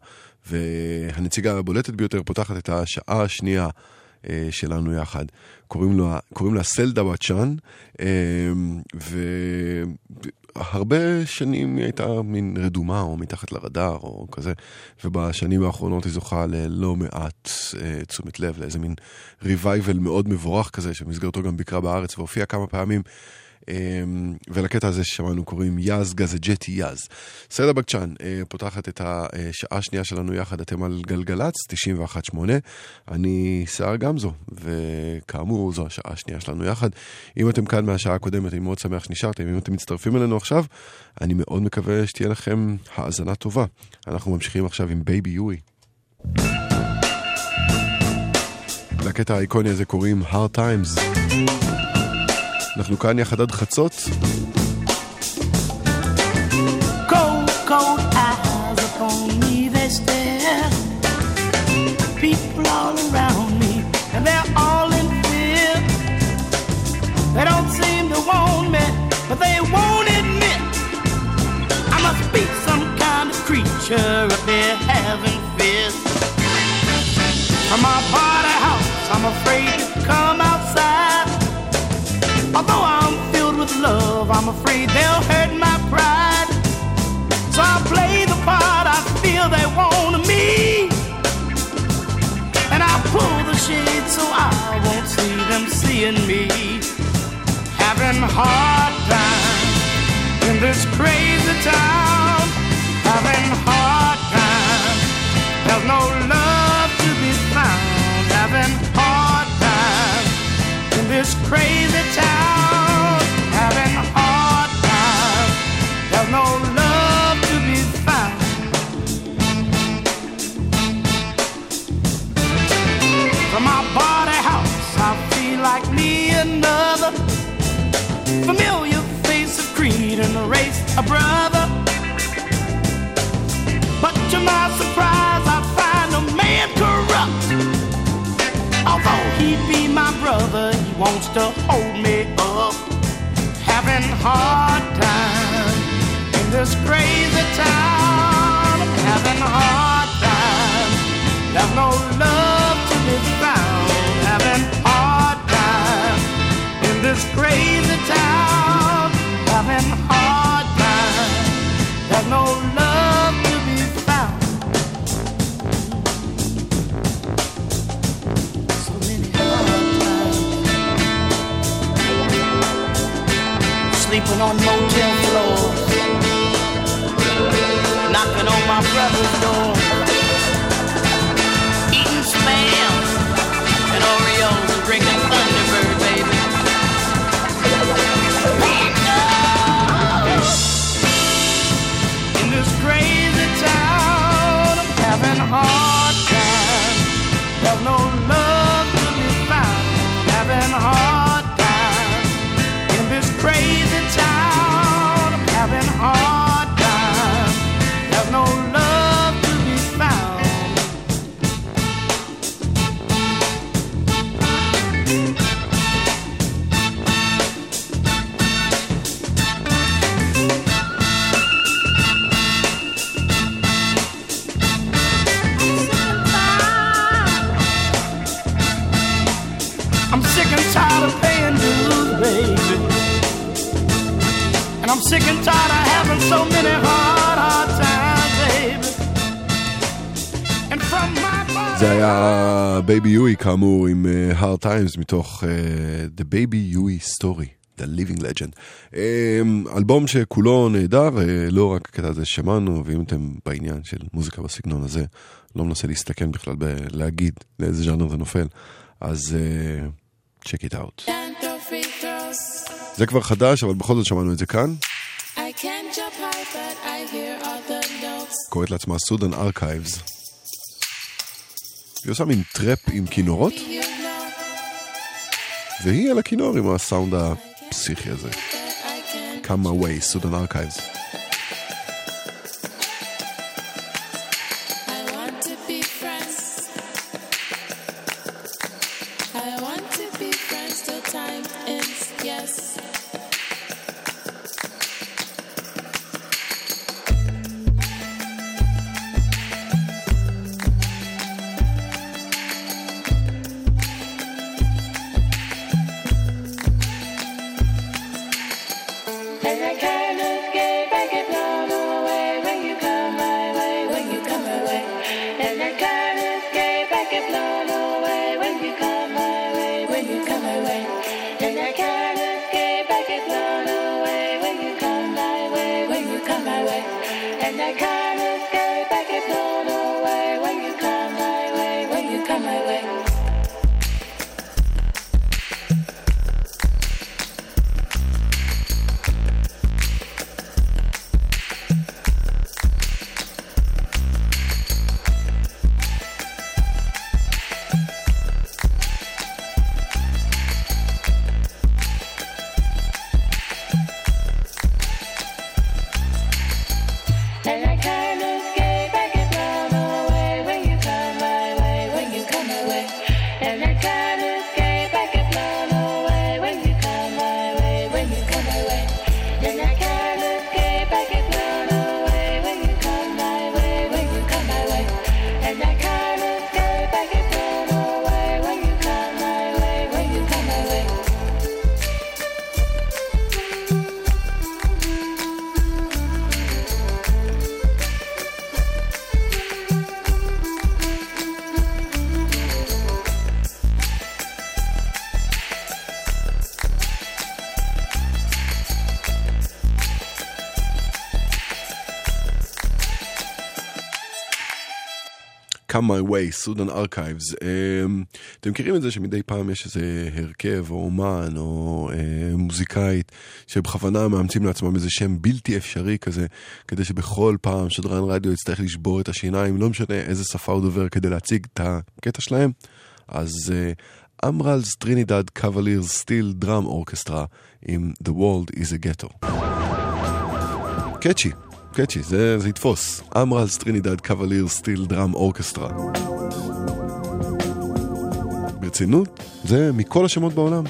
והנציגה הבולטת ביותר פותחת את השעה השנייה שלנו יחד. קוראים, לו, קוראים לה סלדה בצ'אן, אה, והרבה שנים היא הייתה מין רדומה או מתחת לרדאר או כזה, ובשנים האחרונות היא זוכה ללא מעט אה, תשומת לב, לאיזה מין ריווייבל מאוד מבורך כזה, שבמסגרתו גם ביקרה בארץ והופיעה כמה פעמים. אמ, ולקטע הזה ששמענו קוראים יז גזג'טי יז. סרדה בקצ'אן אה, פותחת את השעה השנייה שלנו יחד, אתם על גלגלצ, 91.8. אני שיער גמזו, וכאמור זו השעה השנייה שלנו יחד. אם אתם כאן מהשעה הקודמת, אני מאוד שמח שנשארתם. אם אתם מצטרפים אלינו עכשיו, אני מאוד מקווה שתהיה לכם האזנה טובה. אנחנו ממשיכים עכשיו עם בייבי יואי. לקטע האיקוני הזה קוראים Hard Times. אנחנו כאן יחד עד חצות. Cold, cold eyes upon me, they stare. People all around me, and they're all in fear. They don't seem to want me, but they won't admit. I must be some kind of creature of there having I'm a my body house, I'm afraid. Seeing me. Having hard time in this crazy town. Having hard time. There's no love to be found. Having hard time in this crazy town. Having hard time. There's no familiar face of creed and race a brother. But to my surprise, I find a man corrupt. Although he'd be my brother, he wants to hold me up. Having hard time in this crazy town. Having hard time. There's no love to be found. Having hard time in this crazy sleeping on motel floors, knocking on my brother's door, eating spam and Oreos and drinking thunder. Sick and tired of having so many hard, hard times, baby. And from my body. זה היה בייבי יואי כאמור עם uh, hard times מתוך uh, The Baby Huey Story, The Living Legend. Um, אלבום שכולו נהדר, uh, לא רק הקטע הזה ששמענו, ואם אתם בעניין של מוזיקה בסגנון הזה, לא מנסה להסתכן בכלל בלהגיד לאיזה ז'אנר זה נופל, אז uh, check it out. זה דבר חדש, אבל בכל זאת שמענו את זה כאן. קוראת לעצמה סודן ארכייבס. היא עושה מין טראפ עם כינורות, והיא על הכינור עם הסאונד הפסיכי הזה. Come Meh Way, סודן ארכייבס. I want to be friends. Time Come Meh Way, סודן ארכייבס. אתם מכירים את זה שמדי פעם יש איזה הרכב או אומן או אה, מוזיקאית שבכוונה מאמצים לעצמם איזה שם בלתי אפשרי כזה, כדי שבכל פעם שדרן רדיו יצטרך לשבור את השיניים, לא משנה איזה שפה הוא דובר כדי להציג את הקטע שלהם. אז Amral's Trinidad Cavaliers Steel Drum Orchestra עם The World is a Ghetto. קאצ'י, קאצ'י, זה, זה יתפוס. אמרלס טרינידד קווליר סטיל דראם אורקסטרה. ברצינות, זה מכל השמות בעולם.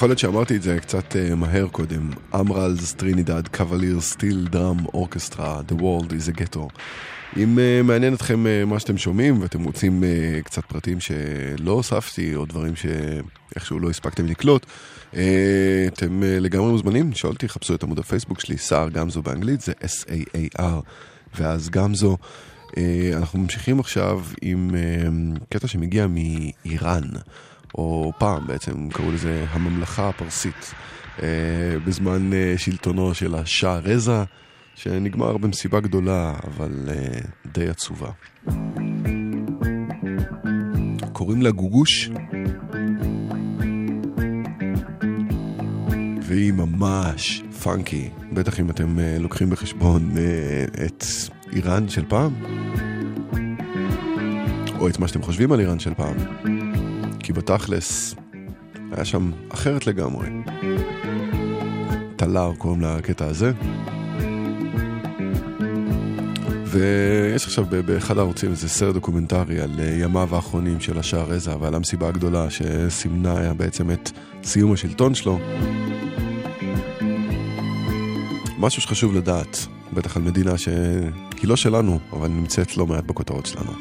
יכול להיות שאמרתי את זה קצת uh, מהר קודם. אמרלס טרינידד קווליר סטיל דראם אורקסטרה, The World is a Ghetto. אם uh, מעניין אתכם uh, מה שאתם שומעים ואתם רוצים uh, קצת פרטים שלא הוספתי או דברים שאיכשהו לא הספקתם לקלוט, uh, אתם uh, לגמרי מוזמנים, לשאול אותי, חפשו את עמוד הפייסבוק שלי, סער גמזו באנגלית, זה S-A-A-R, ואז גמזו. Uh, אנחנו ממשיכים עכשיו עם uh, קטע שמגיע מאיראן. או פעם בעצם קראו לזה הממלכה הפרסית, אה, בזמן אה, שלטונו של השאה רזה, שנגמר במסיבה גדולה, אבל אה, די עצובה. קוראים לה גוגוש. והיא ממש פאנקי, בטח אם אתם אה, לוקחים בחשבון אה, את איראן של פעם, או את מה שאתם חושבים על איראן של פעם, כי בתכלס היה שם אחרת לגמרי. טלר קוראים לקטע הזה. ויש עכשיו באחד הערוצים איזה סרט דוקומנטרי על אה, ימיו האחרונים של השאה רזה ועל המסיבה הגדולה שסימנה בעצם את סיום השלטון שלו. משהו שחשוב לדעת, בטח על מדינה שהיא לא שלנו, אבל נמצאת לא מעט בכותרות שלנו.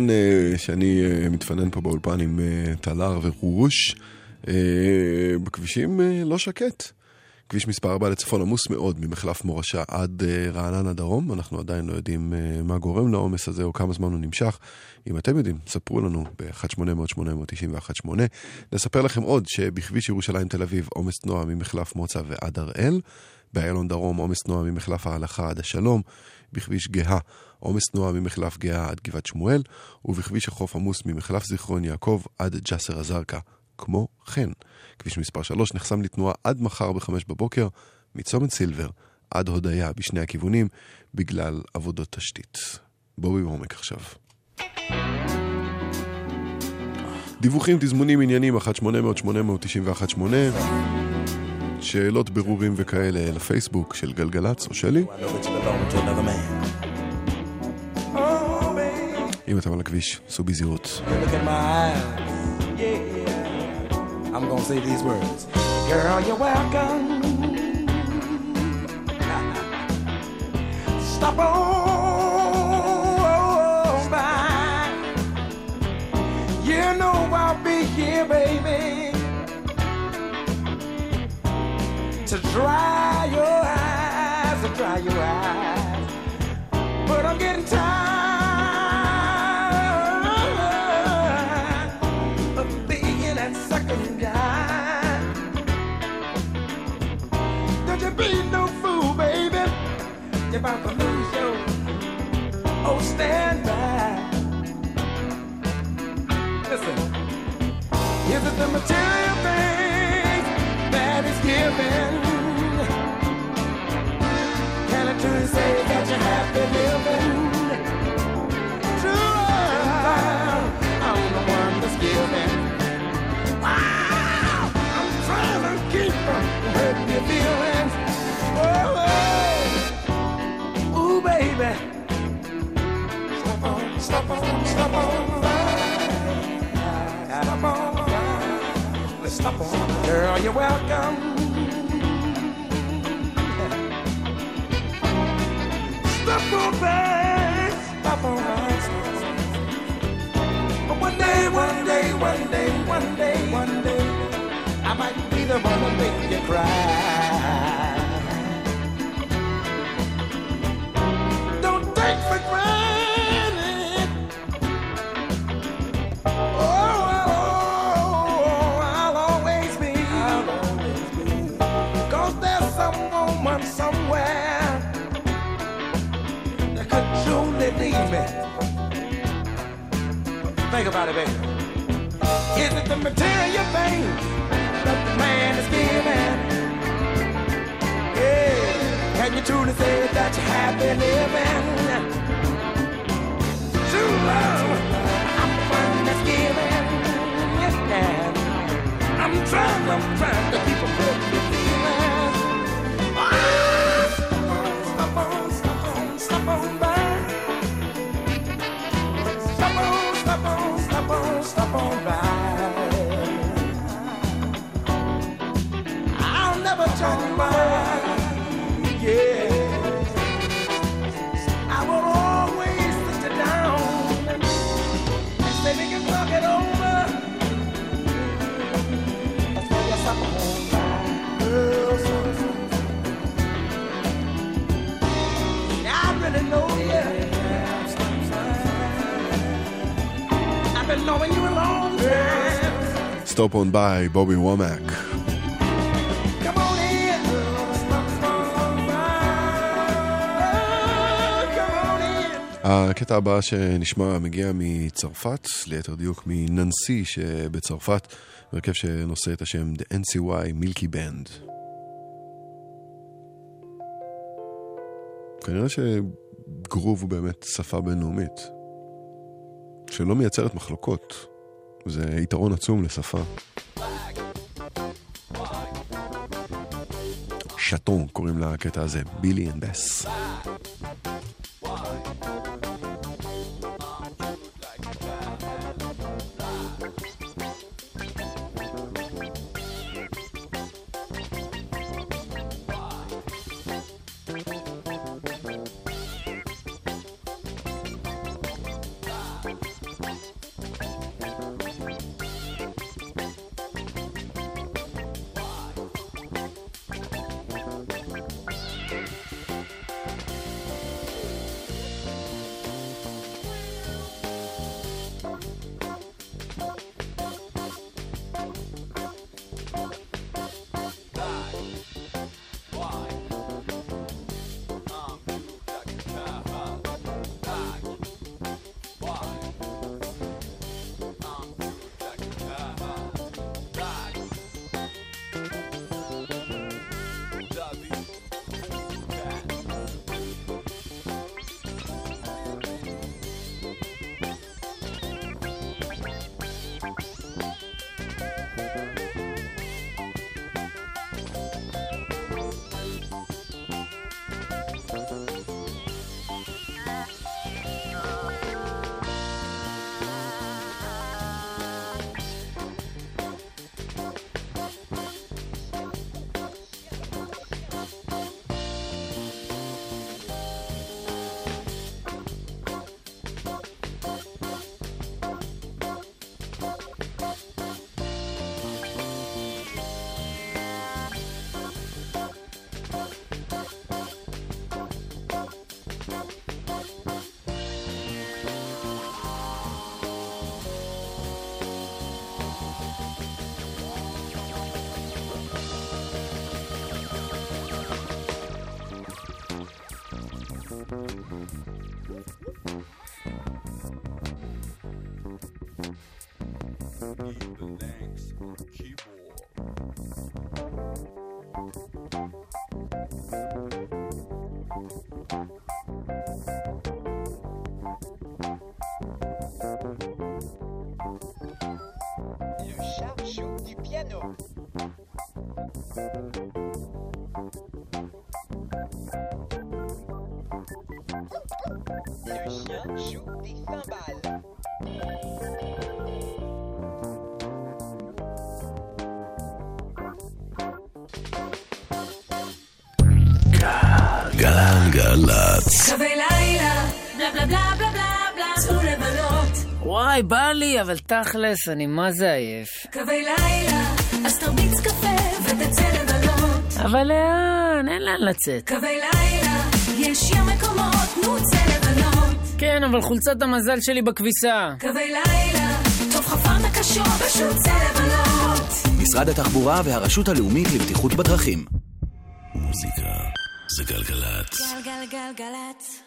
ובזמן אה, שאני אה, מתפנן פה באולפן עם אה, טלר ורוש, אה, בכבישים אה, לא שקט. כביש מספר 4 לצפון עמוס מאוד ממחלף מורשה עד אה, רעננה דרום, אנחנו עדיין לא יודעים אה, מה גורם לעומס הזה או כמה זמן הוא נמשך. אם אתם יודעים, ספרו לנו ב-1-800-891-8. נספר לכם עוד שבכביש ירושלים תל אביב עומס תנועה ממחלף מוצא ועד הראל. באיילון דרום, עומס תנועה ממחלף ההלכה עד השלום, בכביש גאה, עומס תנועה ממחלף גאה עד גבעת שמואל, ובכביש החוף עמוס ממחלף זיכרון יעקב עד ג'סר א-זרקא. כמו כן, כביש מספר 3 נחסם לתנועה עד מחר ב-5 בבוקר, מצומת סילבר עד הודיה בשני הכיוונים, בגלל עבודות תשתית. בואי בעומק עכשיו. דיווחים, תזמונים, עניינים, 1-800-891-8 שאלות, ברורים וכאלה לפייסבוק של גלגלצ או שלי. אם אתם על הכביש, סעו בזהירות. Look in my eyes. Yeah. I'm gonna say these words. Girl, you're welcome. Stop on by. You know I'll be here, baby. To dry your eyes, to dry your eyes. But I'm getting tired About to lose your oh stand by. Listen, is it the material thing that is given? Can I truly say that you're happy living? Baby. Stop on, stop on, stop on. Stop on. Let's stop on. Girl, you're welcome. Stop on back, stop on. But one day, one day, one day, one day, one day, I might be the one to make you cry. Truly need me. Think about it, baby. Is it the material things that the man is giving? Yeah. Can you truly say that you're happy living? True love, I'm the one that's giving. Yes, man. I'm trying, I'm trying to keep been knowing you a long time. בובי. Come on in. Come on in. הקטע הבא שנשמע מגיע מצרפת, ליתר דיוק מננסי שבצרפת, הרכב שנושא את השם The NCY מילקי בנד. כנראה שגרוב הוא באמת שפה בינלאומית, שלא מייצרת מחלוקות. זה יתרון עצום לשפה. שטון קוראים לקטע הזה, בילי אנד בס. Le chat joue du piano. גלגלצ. קווי לילה, בלה בלה בלה בלה בלה בלה, צאו לבלות. וואי, בא לי, אבל תכלס, אני מה זה עייף. קווי לילה, אז תרביץ קפה ותצא לבלות. אבל לאן? אין לאן לצאת. קווי לילה, יש ים מקומות, נו צא לבלות. כן, אבל חולצת המזל שלי בכביסה. קווי לילה, טוב חפרת קשור, פשוט צא לבלות. משרד התחבורה והרשות הלאומית לבטיחות בדרכים. galette.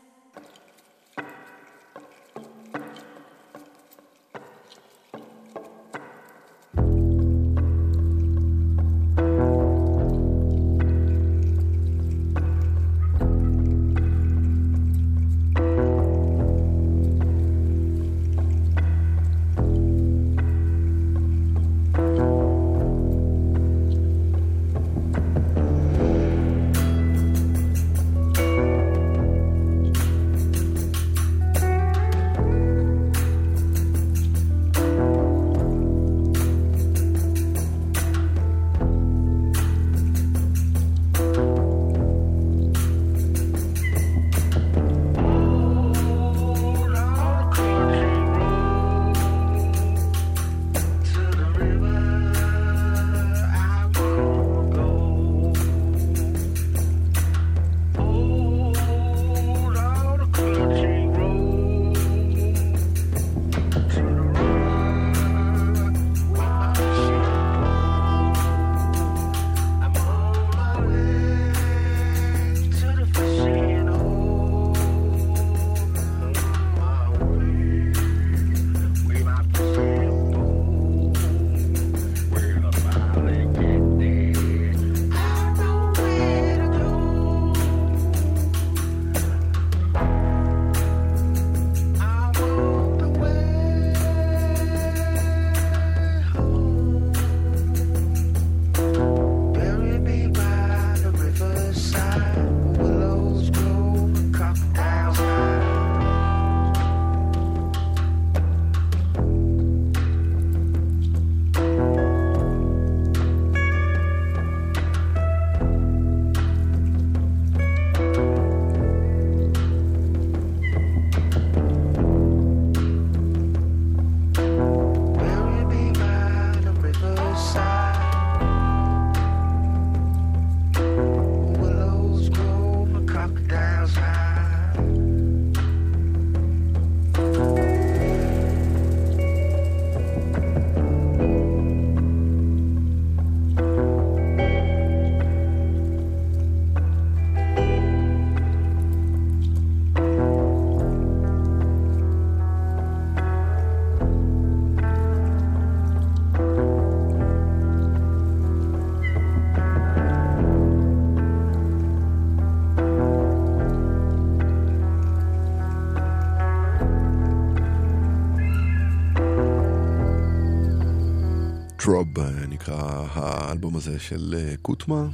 טרוב נקרא האלבום הזה של אה, קוטמה.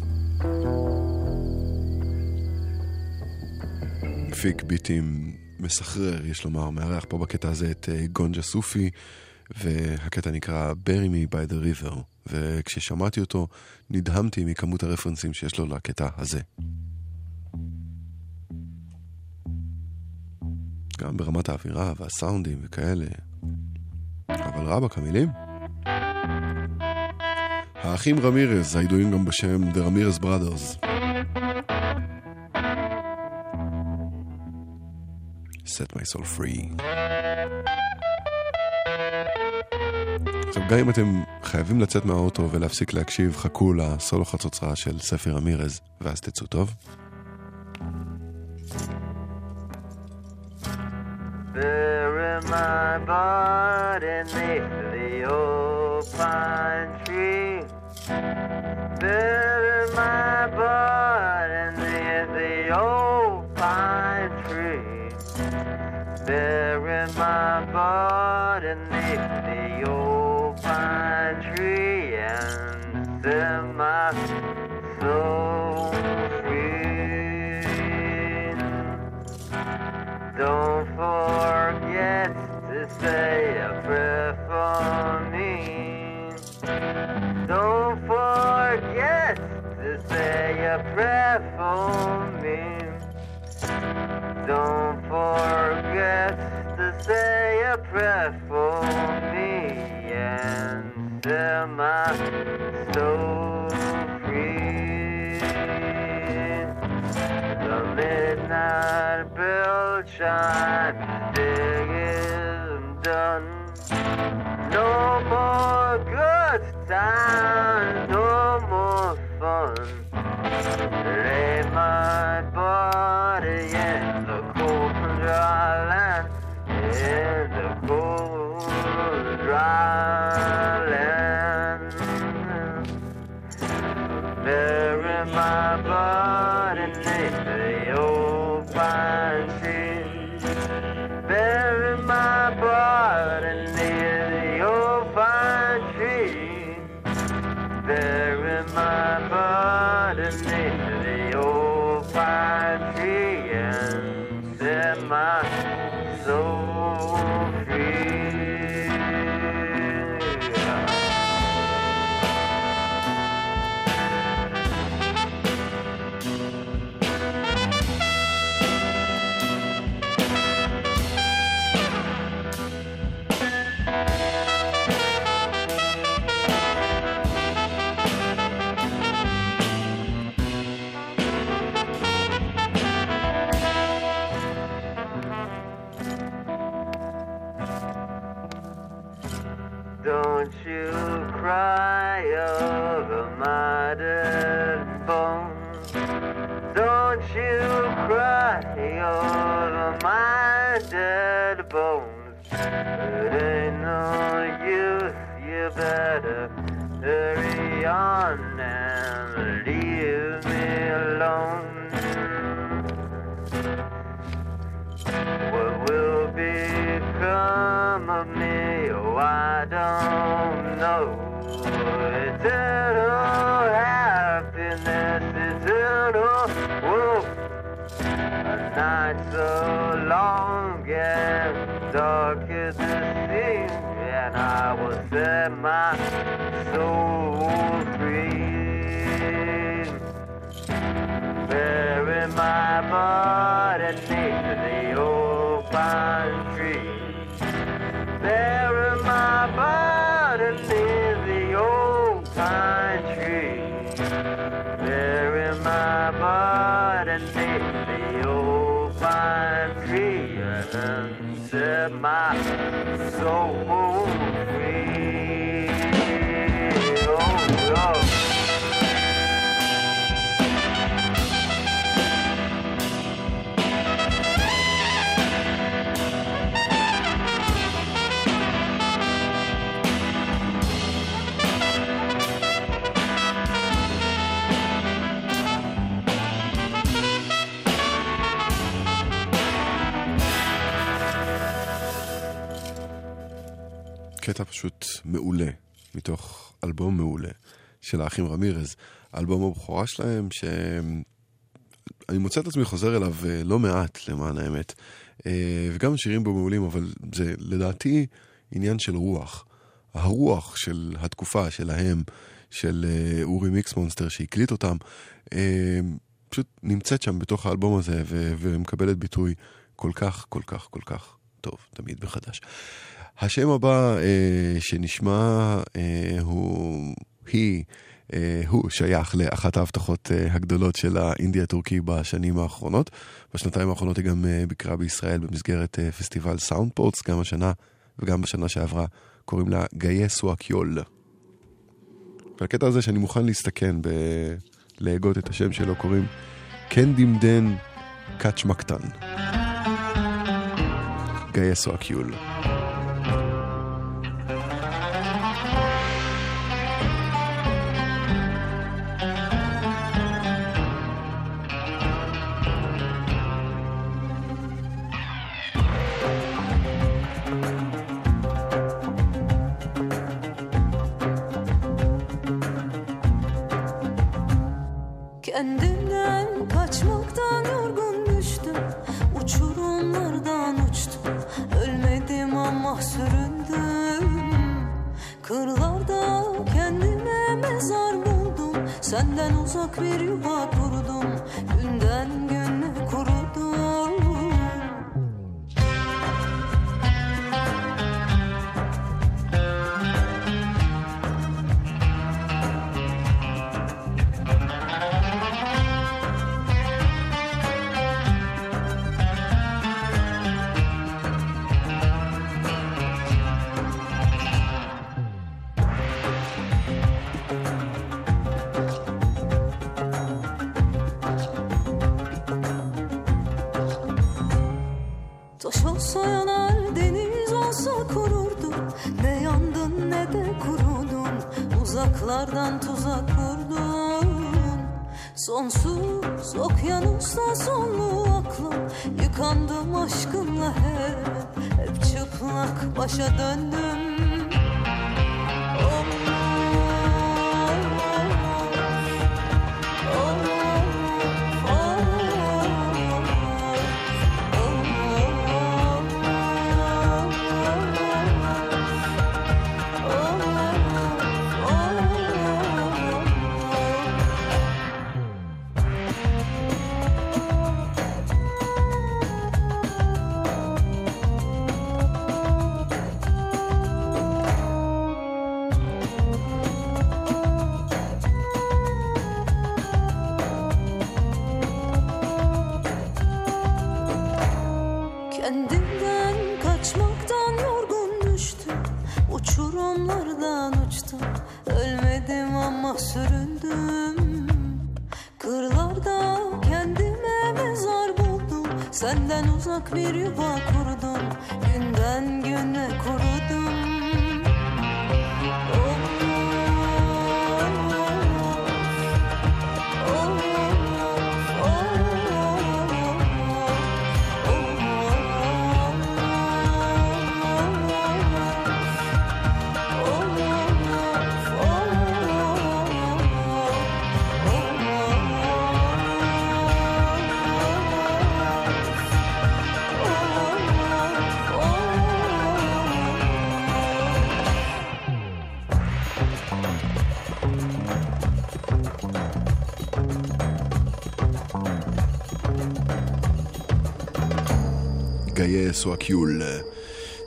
מפיק ביטים מסחרר, יש לומר, מארח פה בקטע הזה את אה, גונג'ה סופי, והקטע נקרא Bury Me by the River, וכששמעתי אותו נדהמתי מכמות הרפרנסים שיש לו לקטע הזה. גם ברמת האווירה והסאונדים וכאלה. אבל רבאק, המילים? האחים רמירז, הידועים גם בשם The Ramirez Brothers. Set my soul free. עכשיו, גם אם אתם חייבים לצאת מהאוטו ולהפסיק להקשיב, חכו לסולו חצוצרה של ספר רמירז, ואז תצאו טוב. Bury my body neath the old pine tree. Bury my body neath the old pine tree. Bury my body neath the old pine tree and set my soul free. Don't forget to say a prayer for me. Don't forget to say a prayer for me. Don't forget to say a prayer for me and set my soul free. The midnight bell chimes, day is done. No more good times, no more fun. Lay my body Bury my body near the old pine tree and set my cry over my dead bones. It ain't no use, you better hurry on and leave me alone. What will become of me? Oh, I don't know. Eternal happiness, A night so long and dark as the sea, and I will set my soul free. Bury my body neath the old pine tree. Bury my body set my soul free. Oh, Lord. קטע פשוט מעולה, מתוך אלבום מעולה של האחים רמירז. אלבום הבכורה שלהם, שאני מוצא את עצמי חוזר אליו אה, לא מעט, למען האמת. אה, וגם השירים בו מעולים, אבל זה לדעתי עניין של רוח. הרוח של התקופה שלהם, של אה, אורי מיקס מונסטר שהקליט אותם, פשוט נמצאת שם בתוך האלבום הזה ומקבלת ביטוי כל כך, כל כך, כל כך טוב, תמיד מחדש. השם הבא אה, שנשמע אה, הוא, היא, אה, הוא שייך לאחת ההבטחות אה, הגדולות של האינדי הטורקי בשנים האחרונות. בשנתיים האחרונות היא גם אה, ביקרה בישראל במסגרת אה, פסטיבל סאונדפורטס, גם השנה וגם בשנה שעברה, קוראים לה גאיה סואקיול. והקטע הזה שאני מוכן להסתכן בלהגות את השם שלו, קוראים קנדימדן קאצ'מקטן. גאיה סואקיול. Kendimden kaçmaktan yorgun düştüm. Uçurumlardan uçtum. Ölmedim ama süründüm. Kırlarda kendime mezar buldum. Senden uzak bir yuva kurdum. Günden güne yo donde bir hata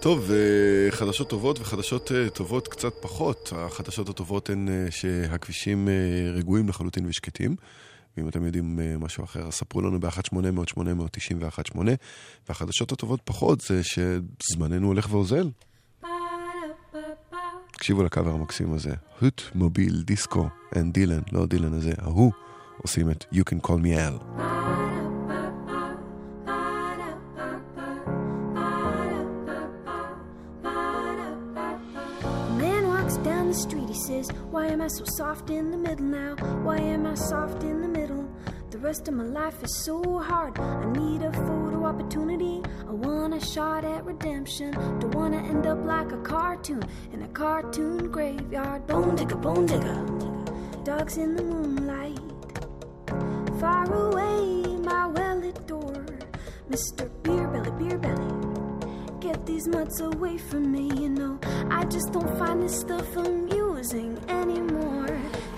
טוב, אה, חדשות טובות וחדשות אה, טובות קצת פחות. החדשות הטובות הן אה, שהכבישים רגועים לחלוטין ושקטים. ואם אתם יודעים משהו אחר, אז ספרו לנו ב-1-800-891-8. והחדשות הטובות פחות זה שזמננו הולך ואוזל. תקשיבו לקאבר המקסים הזה. הוט מוביל דיסקו אנד דילן, לא דילן הזה, ההוא, עושים את You Can Call Me Al. The street, he says, Why am I so soft in the middle now? Why am I soft in the middle? The rest of my life is so hard. I need a photo opportunity. I want a shot at redemption. Don't wanna end up like a cartoon in a cartoon graveyard. Bone digger, bone digger. Dogs in the moonlight. Far away, my well lit door. Mr. Beer Belly, Beer Belly. Get these mutts away from me, you know. I just don't find this stuff amusing anymore.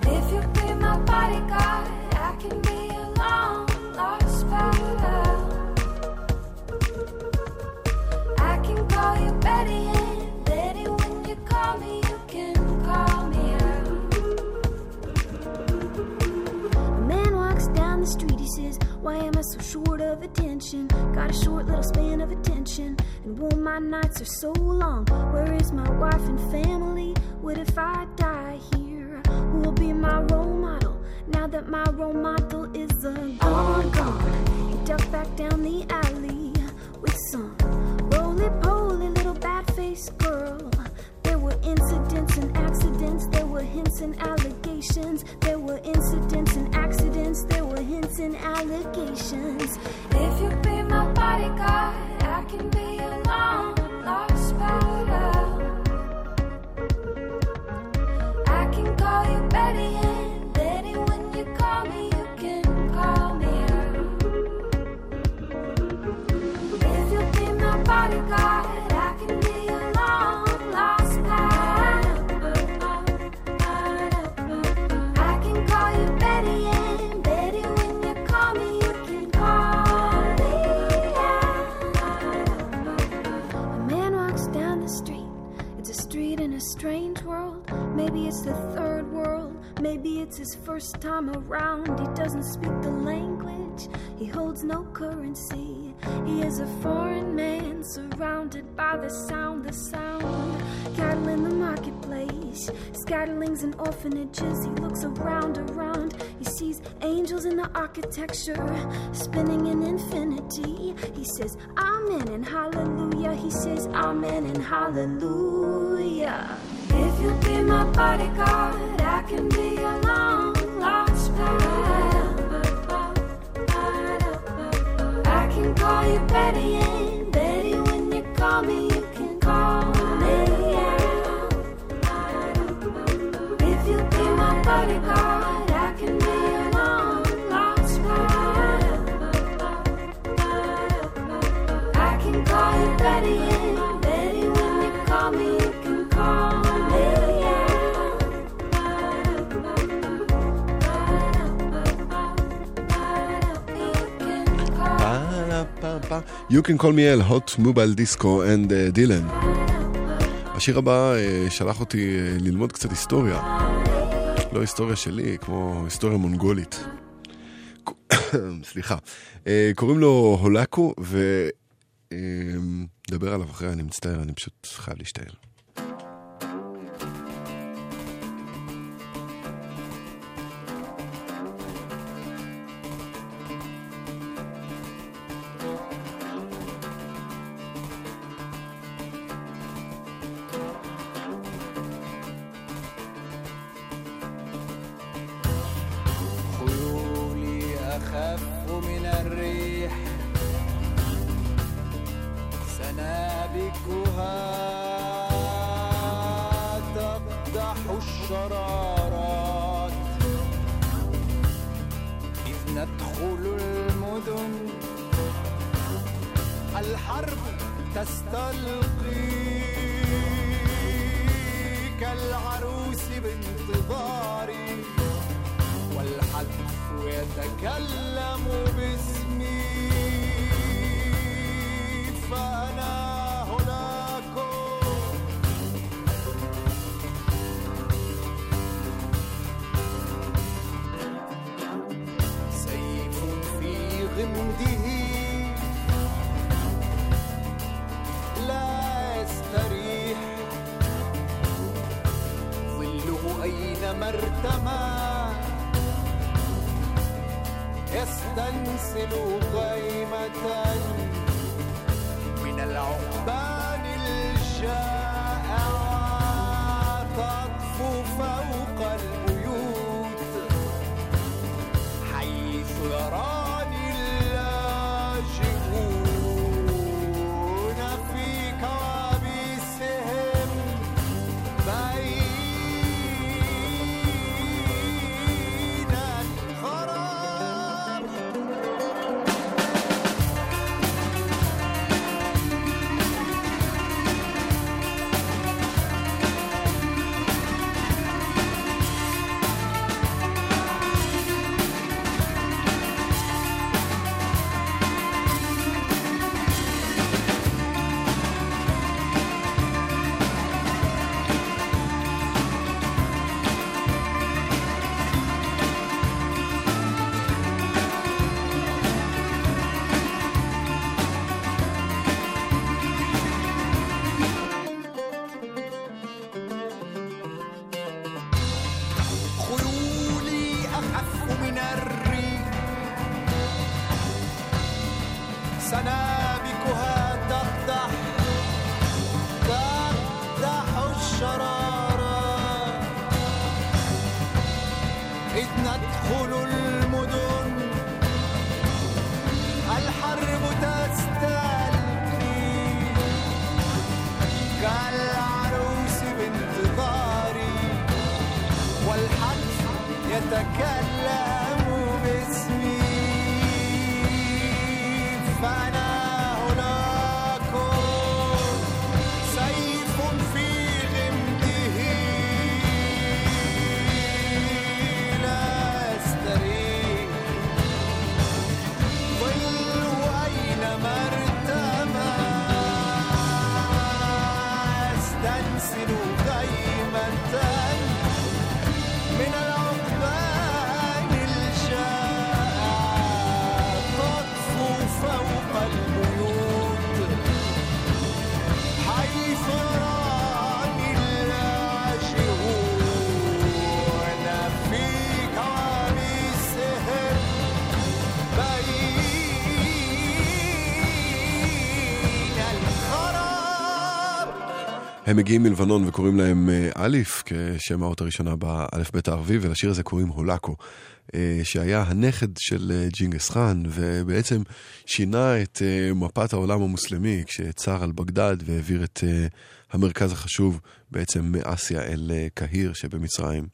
If you be my bodyguard, I can be a long lost pal. I can call you Betty and Betty when you call me, you can call me out. A man walks down the street, he says, Why am I so short of attention? Got a short little span of attention. And oh, my nights are so long. Where is my wife and family? What if I die here? Who will be my role model? Now that my role model is a gone, gone. He ducked back down the alley with some roly poly little bad faced girl. There were incidents and accidents, there were hints and allegations. There were incidents and accidents, there were hints and allegations. If you be my bodyguard, I can be a Maybe it's the third world, maybe it's his first time around. He doesn't speak the language, he holds no currency. He is a foreign man surrounded by the sound, the sound. Cattle in the marketplace, scatterlings and orphanages. He looks around, around. He sees angels in the architecture, spinning in infinity. He says, Amen and hallelujah. He says, Amen and hallelujah. If you be my bodyguard, I can be your long lost pal. I can call you Betty Betty when you call me, you can call me. If you be my bodyguard, I can be your long lost pal. I can call you Betty You can call me L, hot mobile disco and uh, Dylan. השיר הבא uh, שלח אותי uh, ללמוד קצת היסטוריה. לא היסטוריה שלי, כמו היסטוריה מונגולית. סליחה. Uh, קוראים לו הולקו, ונדבר עליו אחרי, אני מצטער, אני פשוט חייב להשתעל. הם מגיעים מלבנון וקוראים להם אה, אליף, כשם האות הראשונה באלף-בית הערבי, ולשיר הזה קוראים הולקו, אה, שהיה הנכד של אה, ג'ינגס חאן, ובעצם שינה את אה, מפת העולם המוסלמי כשצר על בגדד והעביר את אה, המרכז החשוב בעצם מאסיה אל אה, קהיר שבמצרים.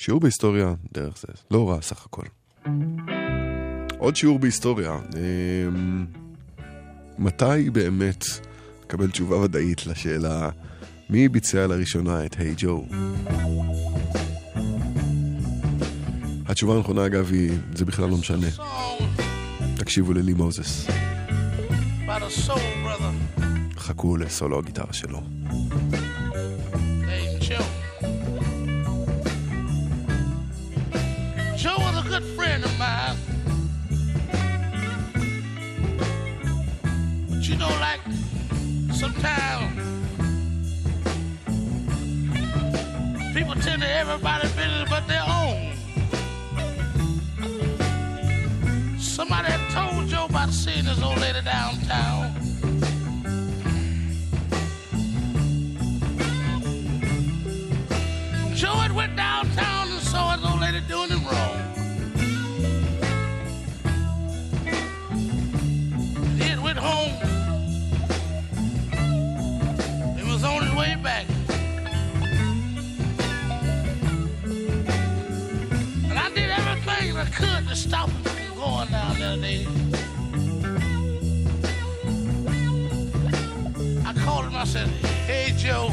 שיעור בהיסטוריה דרך זה, לא רע סך הכל. עוד שיעור בהיסטוריה. אה, מתי באמת נקבל תשובה ודאית לשאלה מי ביצע לראשונה את היי ג'ו? התשובה הנכונה אגב היא, זה בכלל לא משנה. תקשיבו ללי מוזס. חכו לסולו הגיטרה שלו. sometimes people tend to everybody business but their own. Somebody had told Joe about seeing this old lady downtown. Joe had went downtown and saw his old lady doing him wrong. He had went home and was on his way back. Going down there today. I called him, I said, hey Joe.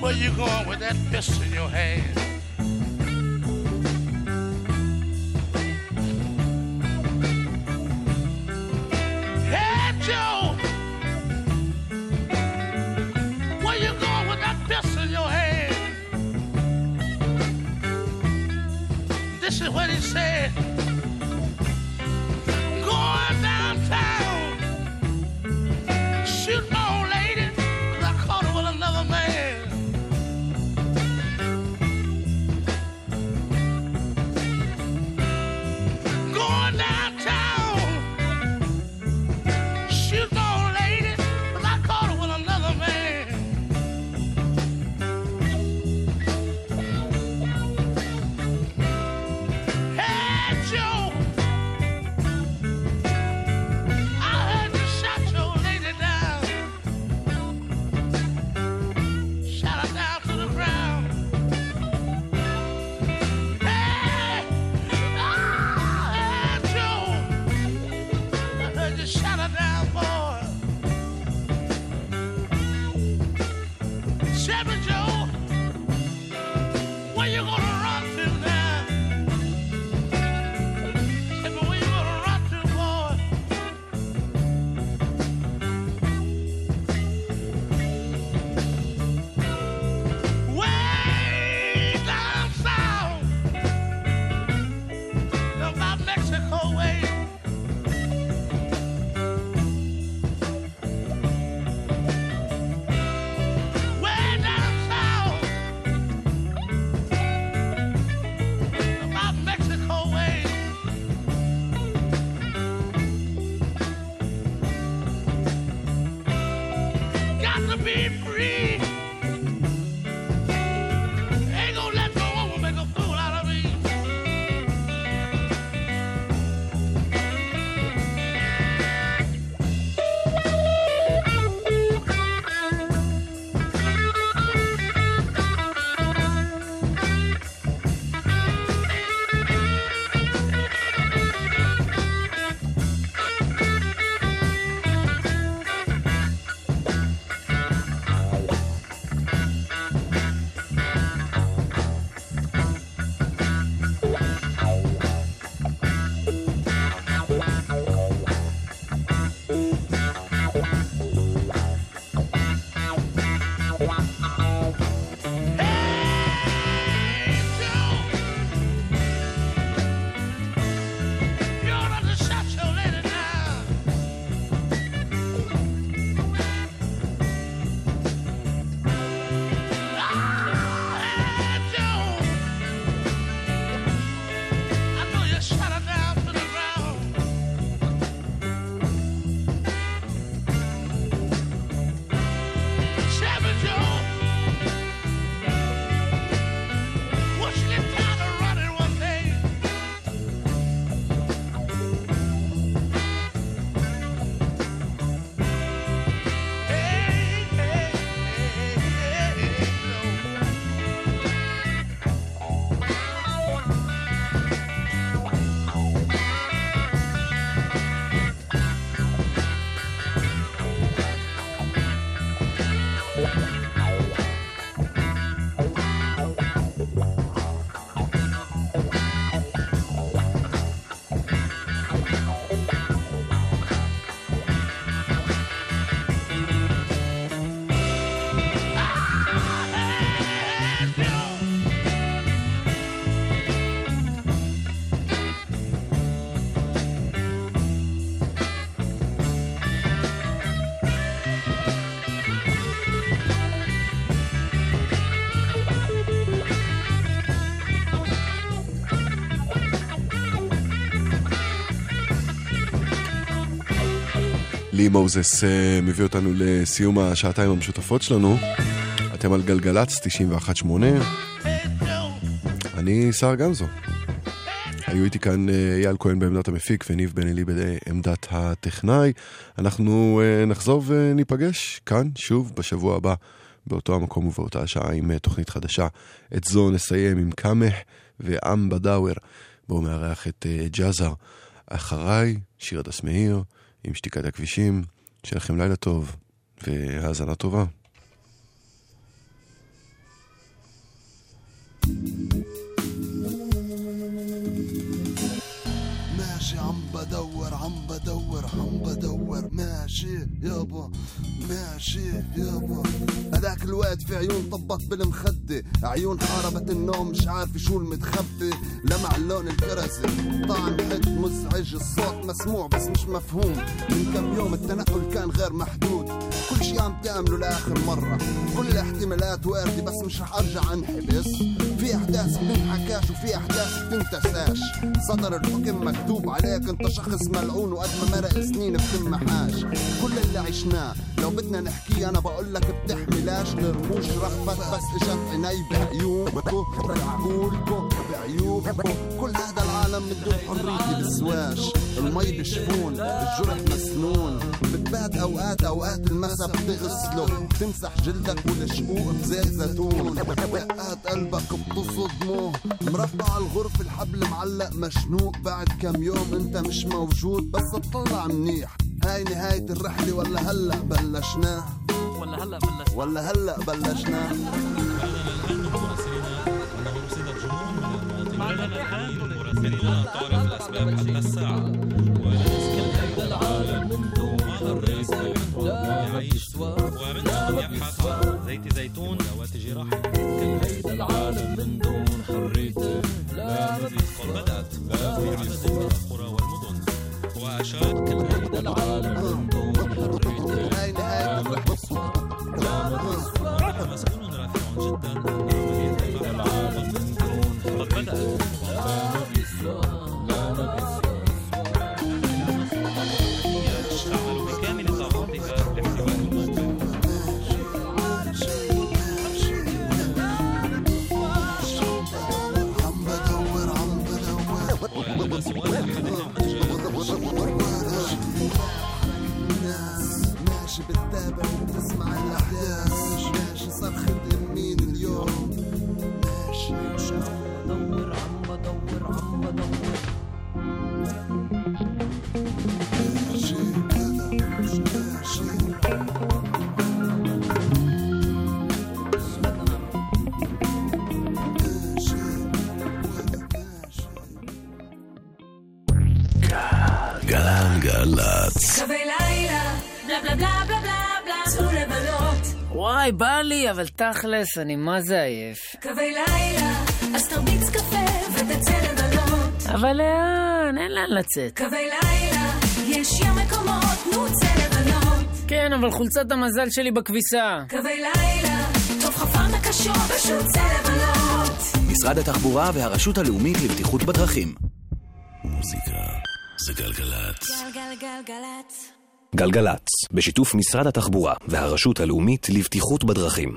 Where you going with that pistol in your hand? What he said. לי מוזס אה, מביא אותנו לסיום השעתיים המשותפות שלנו. אתם על גלגלצ 91.8. אני שר גמזו. היו איתי כאן אה, אייל כהן בעמדת המפיק וניב בן אלי בעמדת הטכנאי. אנחנו אה, נחזור וניפגש כאן שוב בשבוע הבא, באותו המקום ובאותה השעה עם אה, תוכנית חדשה. את זו נסיים עם קאמח ועם בדאוור. בואו מארח את ג'אזר. אחריי, שיר הדס עם שתיקת הכבישים. שיהיה לכם לילה טוב והאזנה טובה. يابا ماشي يابا. هذاك الواد في عيون طبت بالمخدة. عيون حاربت النوم مش عارف شو المتخبي. لمع اللون الكرزي طعم حد مزعج. الصوت مسموع بس مش مفهوم. من كم يوم التنقل كان غير محدود. كل شي عم تعمله لآخر مرة. كل الاحتمالات واردة بس مش رح أرجع أنحبس. في أحداث بتنحكاش وفي أحداث بتنتساش. صدر الحكم مكتوب عليك أنت شخص ملعون وقد ما مرق سنين بتنمحاش كل اللي عشناه لو بدنا نحكيه أنا بقول لك بتحملاش. نرموش رغبت بس إجت عيني بعيوبكو بعقولكو بعيوبكو كل هذا العالم دون حريتي بسواش المي بشفون الجرح مسنون. بتبات اوقات أوقات المسا بتغسله بتمسح جلدك والشقوق بزيت زيتون. دقات قلبك بتصدمه مربع الغرفة الحبل معلق مشنوق. بعد كم يوم انت مش موجود بس اطلع منيح. هاي نهاية الرحلة ولا هلأ بلشناه؟ ولا هلأ بلشنا ولا هلأ بلشناه؟ تعرف الأسباب حتى الساعة كل العالم من دون الرئيس يعيش ومن يبحث عن زيت زيتون ذوات جراح كل هيدا العالم من دون حريته لا قد بدأت في عدد من القرى والمدن وأشاد كل هيدا العالم من دون حريته لا مسؤول رافع جدا וואי, בא לי, אבל תכלס, אני מה זה עייף. קווי לילה, אז תרביץ קפה ותצא לבלות. אבל לאן? אין לאן לצאת. קווי לילה, יש ים מקומות, נו צא לבלות. כן, אבל חולצת המזל שלי בכביסה. קווי לילה, טוב חפן הקשור, פשוט צא לבלות. משרד התחבורה והרשות הלאומית לבטיחות בדרכים. מוזיקה זה גלגלצ. גלגלגלגלצ. גלגלצ, בשיתוף משרד התחבורה והרשות הלאומית לבטיחות בדרכים.